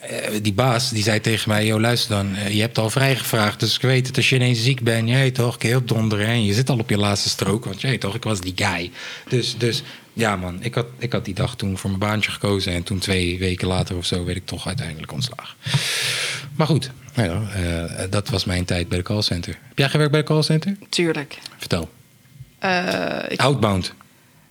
Eh, die baas die zei tegen mij: Yo, luister dan, eh, je hebt al vrijgevraagd. Dus ik weet het, als je ineens ziek bent, jij toch, kun je opdonderen. En je zit al op je laatste strook. Want jij toch, ik was die guy. Dus, dus ja, man, ik had, ik had die dag toen voor mijn baantje gekozen. En toen twee weken later of zo werd ik toch uiteindelijk ontslagen. Maar goed, nou ja, eh, dat was mijn tijd bij de callcenter. Heb jij gewerkt bij de callcenter? Tuurlijk. Vertel. Ik Outbound.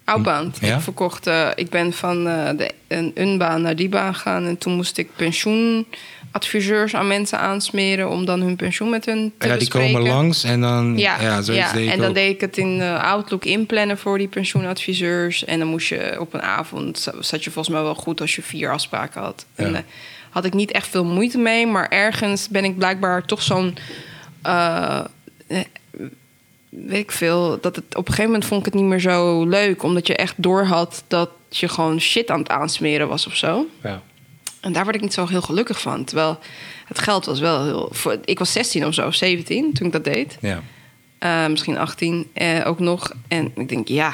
Outbound. Ja? Ik verkocht, eh, ik ben van eh, de, een, een baan naar die baan gegaan. En toen moest ik pensioenadviseurs aan mensen aansmeren om dan hun pensioen met hun te Ja, die komen langs en dan. Ja, Ja, ja, deed en dan ook. deed ik het in eh, Outlook inplannen voor die pensioenadviseurs. En dan moest je op een avond, za- zat je volgens mij wel goed als je vier afspraken had. En Ja. had ik niet echt veel moeite mee, maar ergens ben ik blijkbaar toch zo'n. Weet ik veel, dat het op een gegeven moment vond ik het niet meer zo leuk, omdat je echt doorhad dat je gewoon shit aan het aansmeren was of zo. Ja. En daar word ik niet zo heel gelukkig van. Terwijl het geld was wel heel. Voor, ik was 16 of zo, 17 toen ik dat deed. ja. Eh, misschien 18 eh, ook nog. En ik denk, ja,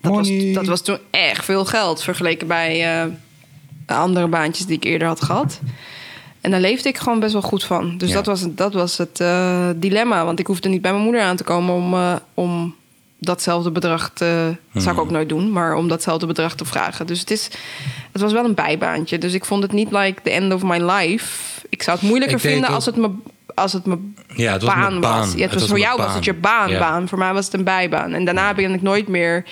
dat was, dat was toen echt veel geld vergeleken bij eh, andere baantjes die ik eerder had gehad. En daar leefde ik gewoon best wel goed van. Dus Ja. dat was, het- dat was het eh, dilemma. Want ik hoefde niet bij mijn moeder aan te komen om, eh, om datzelfde bedrag te. Dat zou ik Hmm. ook nooit doen, maar om datzelfde bedrag te vragen. Dus het, is, het was wel een bijbaantje. Dus ik vond het niet like the end of my life. Ik zou het moeilijker vinden als het me. Als het me Ja, het was baan, mijn baan. was. Ja, het Het was was voor mijn jou was het je baan, Ja. baan. Voor mij was het een bijbaan. En daarna ben ik nooit meer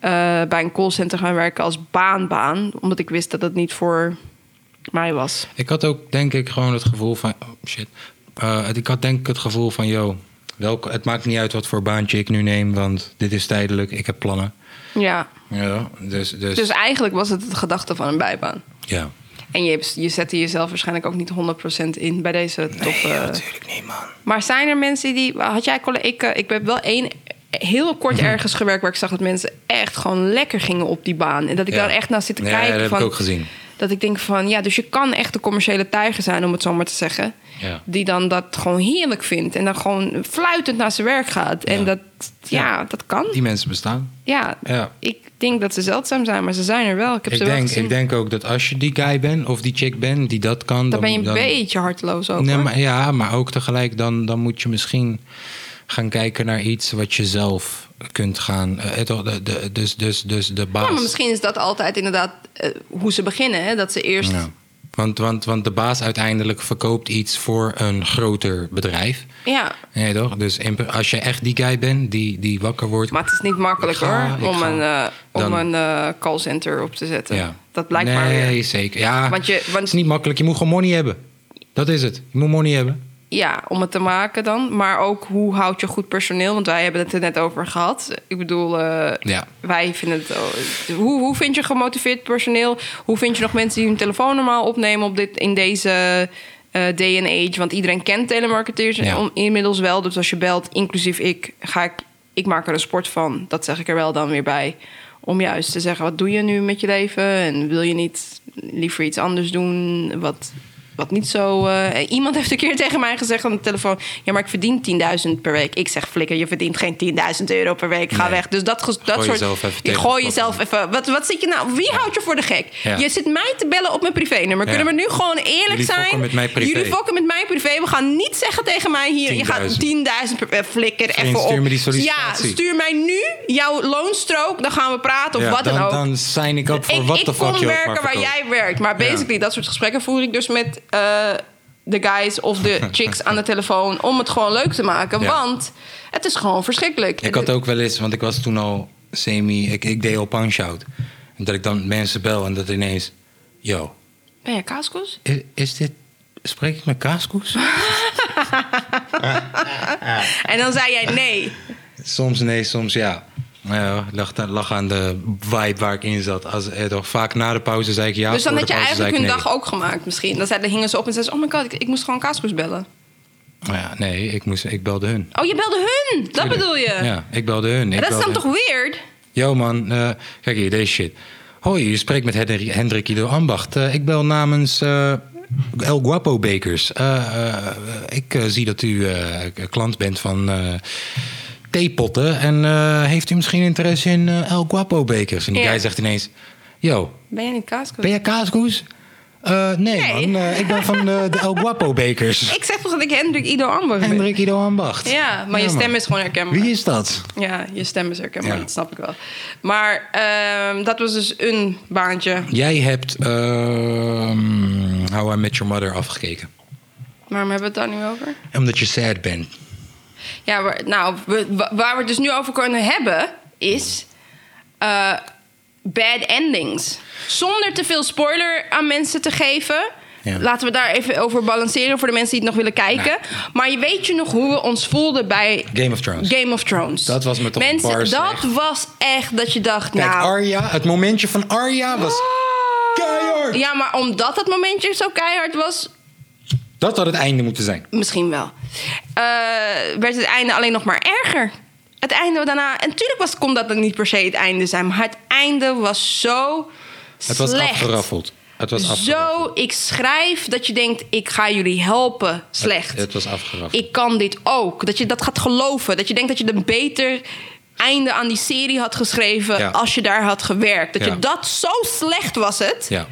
eh, bij een callcenter gaan werken als baanbaan. Omdat ik wist dat het niet voor mij was. Ik had ook denk ik gewoon het gevoel van oh, shit. Eh, ik had denk ik het gevoel van yo, welke, het maakt niet uit wat voor baantje ik nu neem, want dit is tijdelijk. Ik heb plannen. Ja. Ja, dus, dus, Dus eigenlijk was het de gedachte van een bijbaan. ja. En je, je zette jezelf waarschijnlijk ook niet 100% in bij deze top. Nee, eh, natuurlijk niet, man. Maar zijn er mensen die. Had jij ik, eh, ik heb wel één heel kort Mhm. ergens gewerkt waar ik zag dat mensen echt gewoon lekker gingen op die baan. En dat ik Ja. daar echt naar zit te kijken. dat heb van, ik ook gezien. Dat ik denk van ja, dus je kan echt de commerciële tijger zijn, om het zo maar te zeggen. Ja. Die dan dat gewoon heerlijk vindt en dan gewoon fluitend naar zijn werk gaat. En Ja. dat, ja, dat kan. Die mensen bestaan. Ja, Ja. ik denk dat ze zeldzaam zijn, maar ze zijn er wel. Ik heb Ik ze wel denk, gezien. ik denk ook dat als je die guy bent of die chick bent die dat kan, dan ben je een dan, beetje harteloos ook. Nee, hoor. maar, ja, maar ook tegelijk dan, dan moet je misschien gaan kijken naar iets wat je zelf kunt gaan. eh, toch, de, de, dus, dus, dus de baas. Ja, maar misschien is dat altijd inderdaad eh, hoe ze beginnen. Hè? Dat ze eerst Ja. Want, want, want de baas uiteindelijk verkoopt iets voor een groter bedrijf. ja. Ja, toch? Dus als je echt die guy bent die, die wakker wordt. Maar het is niet makkelijk ga- hoor, om ga. een, eh, om een callcenter op te zetten. ja. Dat blijkt maar nee, zeker. Ja, Want je- want- het is niet makkelijk. Je moet gewoon money hebben. Dat is het. Je moet money hebben. Ja, om het te maken dan. Maar ook hoe houd je goed personeel? Want wij hebben het er net over gehad. Ik bedoel, eh, Ja. wij vinden het. oh, hoe, hoe vind je gemotiveerd personeel? Hoe vind je nog mensen die hun telefoon normaal opnemen op dit, in deze eh, day and age? Want iedereen kent telemarketeers Ja. inmiddels wel. Dus als je belt, inclusief ik, ga ik, ik maak er een sport van. Dat zeg ik er wel dan weer bij. Om juist te zeggen, wat doe je nu met je leven? En wil je niet liever iets anders doen? Wat, wat niet zo... eh, iemand heeft een keer tegen mij gezegd aan de telefoon... ja, maar ik verdien 10.000 per week. Ik zeg, flikker, je verdient geen 10.000 euro per week. Ga Nee. weg. Dus dat, dat Gooi soort... jezelf even tegen gooi jezelf even... Wat, wat zit je nou... Wie houdt je voor de gek? Ja. Je zit mij te bellen op mijn privénummer. Ja. Kunnen we nu gewoon eerlijk Jullie zijn? fokken met mij privé. Jullie fokken met mij privé. We gaan niet zeggen tegen mij hier... je gaat 10.000. 10.000 per... eh, Flikker Vriend, even op. stuur me die Ja, sollicitatie. stuur mij nu jouw loonstrook. Dan gaan we praten of Ja, wat dan, dan, ook. dan sign ik op voor ik wat ik de fuck kom je ook werken waar jij werkt. Maar basically, dat soort gesprekken voer ik dus met eh, de guys of de chicks aan de telefoon. Om het gewoon leuk te maken. Ja. Want het is gewoon verschrikkelijk. Ik had ook wel eens, want ik was toen al semi... Ik, ik deed al punch-out. En dat ik dan mensen bel en dat ineens... Yo, Ben je kaaskoes? is, is dit... Spreek ik met kaaskoes? En dan zei jij nee. soms nee, soms ja. Nou ja, lag, lag aan de vibe waar ik in zat. Als, eh, toch, vaak na de pauze zei ik ja. dus dan had je eigenlijk hun dag ook gemaakt misschien. Dan, zei, dan hingen ze op en zeiden ze... Oh my god, ik, ik moest gewoon kaaskoes bellen. Ja, nee, ik, moest, ik belde hun. Oh, je belde hun. Dat Tuurlijk. bedoel je? Ja, ik belde hun. Ik dat is dan toch weird? Yo man, eh, kijk hier, deze shit. Hoi, je spreekt met Hendrik, Hendrik Ido Ambacht. Eh, ik bel namens El Guapo Bakers. Ik zie dat u klant bent van theepotten. En eh, heeft u misschien interesse in eh, El Guapo Bakers? En die Ja. guy zegt ineens... Yo, Ben jij niet kaaskoes? ben jij kaaskoes? Eh, nee, Nee. man, ik ben van de, de El Guapo Bakers. Ik zeg toch dat ik Hendrik Ido Amber ben? Hendrik Ido Ambacht. Ja, maar je man. stem is gewoon herkenbaar. Wie is dat? Ja, je stem is herkenbaar, Ja. dat snap ik wel. Maar ehm, dat was dus een baantje. Jij hebt ehm How I Met Your Mother afgekeken. Waarom hebben we het daar nu over? Omdat je sad bent. Ja, waar, nou, we- wa- waar we het dus nu over kunnen hebben, is eh, bad endings. Zonder te veel spoiler aan mensen te geven. Ja. Laten we daar even over balanceren voor de mensen die het nog willen kijken. Maar je weet je nog hoe we ons voelden bij Game of Thrones. Game of Thrones? Dat was me toch Mensen, dat was echt dat je dacht, Kijk, nou... Arya, het momentje van Arya was keihard. Ja, maar omdat dat momentje zo keihard was, Dat had het einde moeten zijn. Misschien wel. Eh, werd het einde alleen nog maar erger. Het einde daarna... En natuurlijk was, kon dat dan niet per se het einde zijn... maar het einde was zo Het was slecht. afgeraffeld. Het was afgeraffeld. Zo, ik schrijf dat je denkt... ik ga jullie helpen. Slecht. Het, het was afgeraffeld. ik kan dit ook. Dat je dat gaat geloven. Dat je denkt dat je een beter einde aan die serie had geschreven... Ja. als je daar had gewerkt. Dat Ja. je dat zo slecht was het... Ja.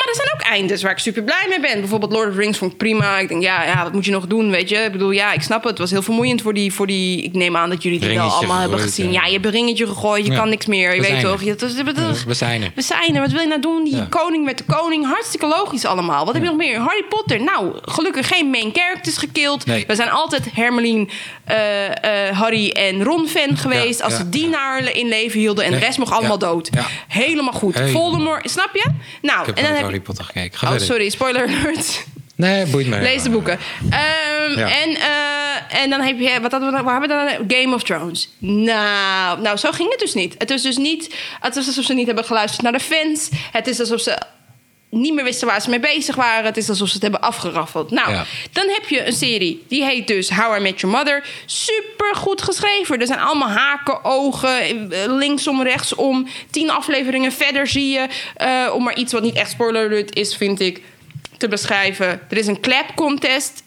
Maar er zijn ook eindes waar ik super blij mee ben. Bijvoorbeeld Lord of the Rings vond ik prima. Ik denk, ja, ja, wat moet je nog doen, weet je? Ik bedoel, ja, ik snap het. Het was heel vermoeiend voor die... Voor die ik neem aan dat jullie die wel allemaal hebben gezien. ja. Ja, je hebt een ringetje gegooid. Je Ja. kan niks meer. Je We weet zijn toch? er. Je, dat is- dat is- We zijn er. we zijn er. Wat wil je nou doen? Die Ja. koning werd de koning. Hartstikke logisch allemaal. Wat heb je nog meer? Harry Potter. Nou, gelukkig geen main characters gekild. Nee. We zijn altijd Hermeline, eh, eh, Harry en Ron fan geweest. Ja, Als ja, ze die naar in leven hielden. En de rest mocht allemaal Ja. dood. Ja. Helemaal goed. Voldemort, snap je? Nou, en dan heb Harry. Potter gekeken. Ga Oh, verder. sorry, spoiler alert. Nee, boeit me. Lees de boeken. Ehm, Ja. en, eh, en dan heb je, wat hadden we, waar hebben we dan? Game of Thrones. Nou, nou, zo ging het dus niet. Het is dus niet, het is alsof ze niet hebben geluisterd naar de fans. Het is alsof ze niet meer wisten waar ze mee bezig waren. Het is alsof ze het hebben afgeraffeld. Nou, Ja. dan heb je een serie. Die heet dus How I Met Your Mother. Super goed geschreven. Er zijn allemaal haken, ogen, eh, linksom, rechtsom. Tien afleveringen verder zie je. eh, om maar iets wat niet echt spoiler is, vind ik, te beschrijven. Er is een clap contest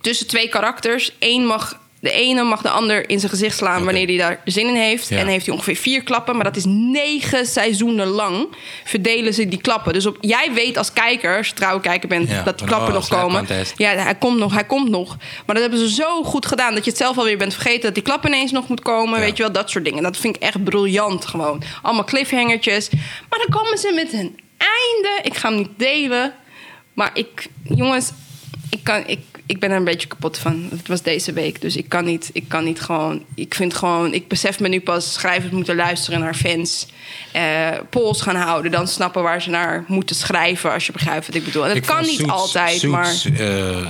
tussen twee karakters. Eén mag, de ene mag de ander in zijn gezicht slaan wanneer hij daar zin in heeft. Ja. En heeft hij ongeveer vier klappen. Maar dat is negen seizoenen lang verdelen ze die klappen. Dus op, jij weet als kijker, als je trouwe kijker bent, Ja, dat die klappen oh, nog komen. Ja, hij komt nog, hij komt nog. Maar dat hebben ze zo goed gedaan dat je het zelf alweer bent vergeten dat die klap ineens nog moet komen. Ja. Weet je wel, dat soort dingen. Dat vind ik echt briljant gewoon. Allemaal cliffhangertjes. Maar dan komen ze met een einde. Ik ga hem niet delen. Maar ik, jongens, ik, kan, ik, ik ben er een beetje kapot van. Het was deze week, dus ik kan niet, ik kan niet gewoon... Ik vind gewoon... Ik besef me nu pas, schrijvers moeten luisteren naar fans. eh polls gaan houden, dan snappen waar ze naar moeten schrijven... als je begrijpt wat ik bedoel. En dat Ik kan niet Suits- altijd, maar... Suits, eh, eh,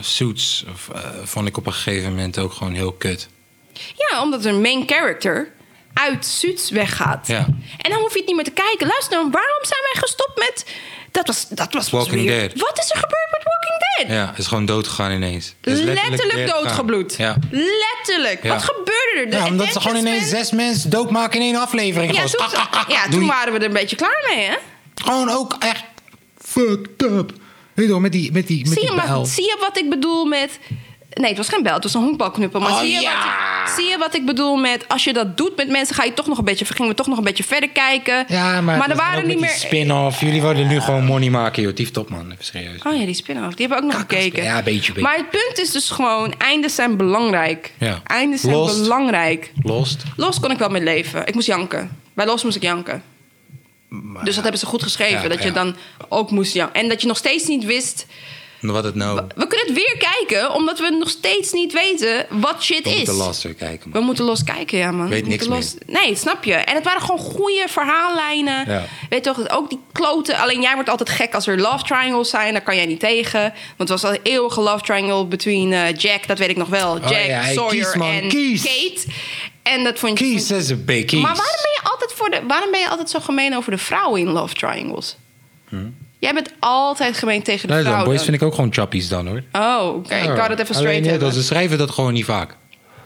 Suits eh, vond ik op een gegeven moment ook gewoon heel kut. Ja, omdat een main character uit Suits weggaat. Ja. En dan hoef je het niet meer te kijken. Luister dan, waarom zijn wij gestopt met... Dat was, dat was Walking Dead. Wat is er gebeurd met Walking Dead? Ja, is gewoon dood gegaan ineens. Is Letterlijk, doodgegaan. doodgebloed. Ja. Letterlijk. Ja. Wat gebeurde er? De ja, omdat ze gewoon ineens span- zes mensen doodmaken in één aflevering. Ja, toen, ah, ah, ah, ja, toen waren we er een beetje klaar mee, hè? Gewoon ook echt fucked up. Weet je wel, met die, met die, met Zie die je, maar, bijl. zie je wat ik bedoel met... Nee, het was geen bel, het was een honkbalknuppel. Maar Oh, zie, je ja. wat, zie je wat ik bedoel met... Als je dat doet met mensen, ga je toch nog een beetje, gingen we toch nog een beetje verder kijken. Ja, maar, er het was waren niet met meer... spin-off. Jullie wilden nu gewoon money maken, joh. Tief top, man. Even serieus. Oh ja, die spin-off. Die hebben we ook nog gekeken. Ja, een beetje, beetje. Maar het punt is dus gewoon... Eindes zijn belangrijk. Ja. Eindes zijn Lost. belangrijk. Lost. Los kon ik wel mee leven. Ik moest janken. Bij Los moest ik janken. dus dat hebben ze goed geschreven. Ja, dat je dan ook moest janken. En dat je nog steeds niet wist... Wat het nou... We kunnen het weer kijken, omdat we nog steeds niet weten wat shit We is. moeten Lost weer kijken, man. We moeten los kijken, ja, man. Weet We niks los... Nee, snap je. En het waren gewoon goede verhaallijnen. Ja. Weet toch, ook die kloten. Alleen jij wordt altijd gek als er love triangles zijn. Daar kan jij niet tegen. Want het was al een eeuwige love triangle between eh, Jack, dat weet ik nog wel. Jack, Oh ja, Sawyer kies, man, en kies. Kate. En dat vond je... Kies is een B, kies. Maar waarom ben, je altijd voor de, waarom ben je altijd zo gemeen over de vrouwen in love triangles? Jij bent altijd gemeen tegen de Nee, vrouwen. boys vind ik ook gewoon chappies dan, hoor. Oh, oké. Ik wou dat even straight Alleen, ja, hebben. dat Ze schrijven dat gewoon niet vaak.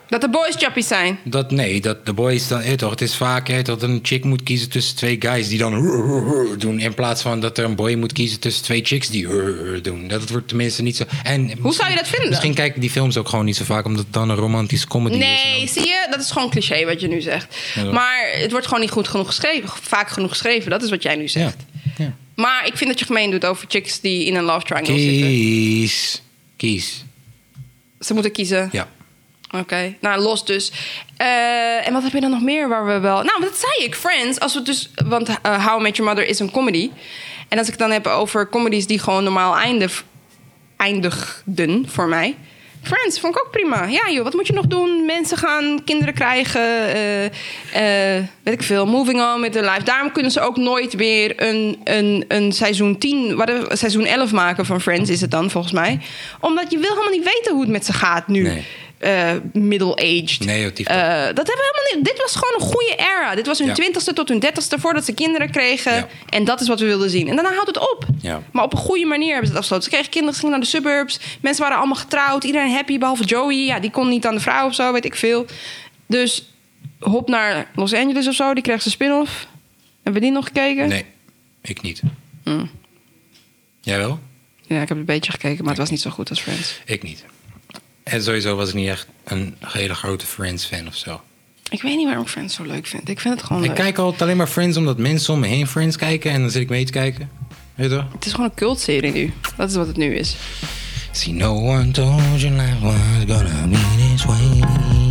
Dat de boys chappies zijn. Dat, nee, dat de boys dan... toch, het is vaak dat een chick moet kiezen tussen twee guys die dan doen... in plaats van dat er een boy moet kiezen tussen twee chicks die doen. Dat wordt tenminste niet zo... En Hoe zou je dat vinden? Misschien kijken die films ook gewoon niet zo vaak... omdat het dan een romantische comedy is. Nee, zie je? Dat is gewoon cliché wat je nu zegt. Ja, maar het wordt gewoon niet goed genoeg geschreven. Vaak genoeg geschreven. Dat is wat jij nu Ja. zegt. ja. Maar ik vind dat je gemeen doet over chicks die in een love triangle zitten. Kies. Kies. Ze moeten kiezen. Ja. Oké, nou los dus. Eh, en wat heb je dan nog meer waar we wel... Nou, dat zei ik, Friends. Als we dus... Want eh, How I Met Your Mother is een comedy. En als ik het dan heb over comedies die gewoon normaal eindig, eindigden voor mij... Friends vond ik ook prima. Ja joh, wat moet je nog doen? Mensen gaan kinderen krijgen. eh, eh, weet ik veel. Moving on met hun life. Daarom kunnen ze ook nooit weer een, een, een seizoen 10... Wat, een seizoen 11 maken van Friends is het dan volgens mij. Omdat je wil helemaal niet weten hoe het met ze gaat nu. Eh, middle-aged. Nee, joh, Eh, dat hebben we helemaal niet. Dit was gewoon een goede era. Dit was hun Ja. twintigste tot hun dertigste voordat ze kinderen kregen. Ja. En dat is wat we wilden zien. En daarna houdt het op. Ja. Maar op een goede manier hebben ze het afgesloten. Ze kregen kinderen, ze gingen naar de suburbs. Mensen waren allemaal getrouwd. Iedereen happy, behalve Joey. Ja, die kon niet aan de vrouw of zo, weet ik veel. Dus hop naar Los Angeles of zo. Die kreeg zijn spin-off. Hebben we die nog gekeken? Nee, ik niet. Hmm. Jij wel? Ja, ik heb een beetje gekeken, maar het was niet zo goed als Friends. Ik niet. En sowieso was ik niet echt een hele grote Friends-fan of zo. Ik weet niet waarom ik Friends zo leuk vind. Ik vind het gewoon Ik leuk. kijk altijd alleen maar Friends omdat mensen om me heen Friends kijken. En dan zit ik mee te kijken. Weet je toch? Het is gewoon een cultserie nu. Dat is wat het nu is. See, no one told you life was gonna be this way.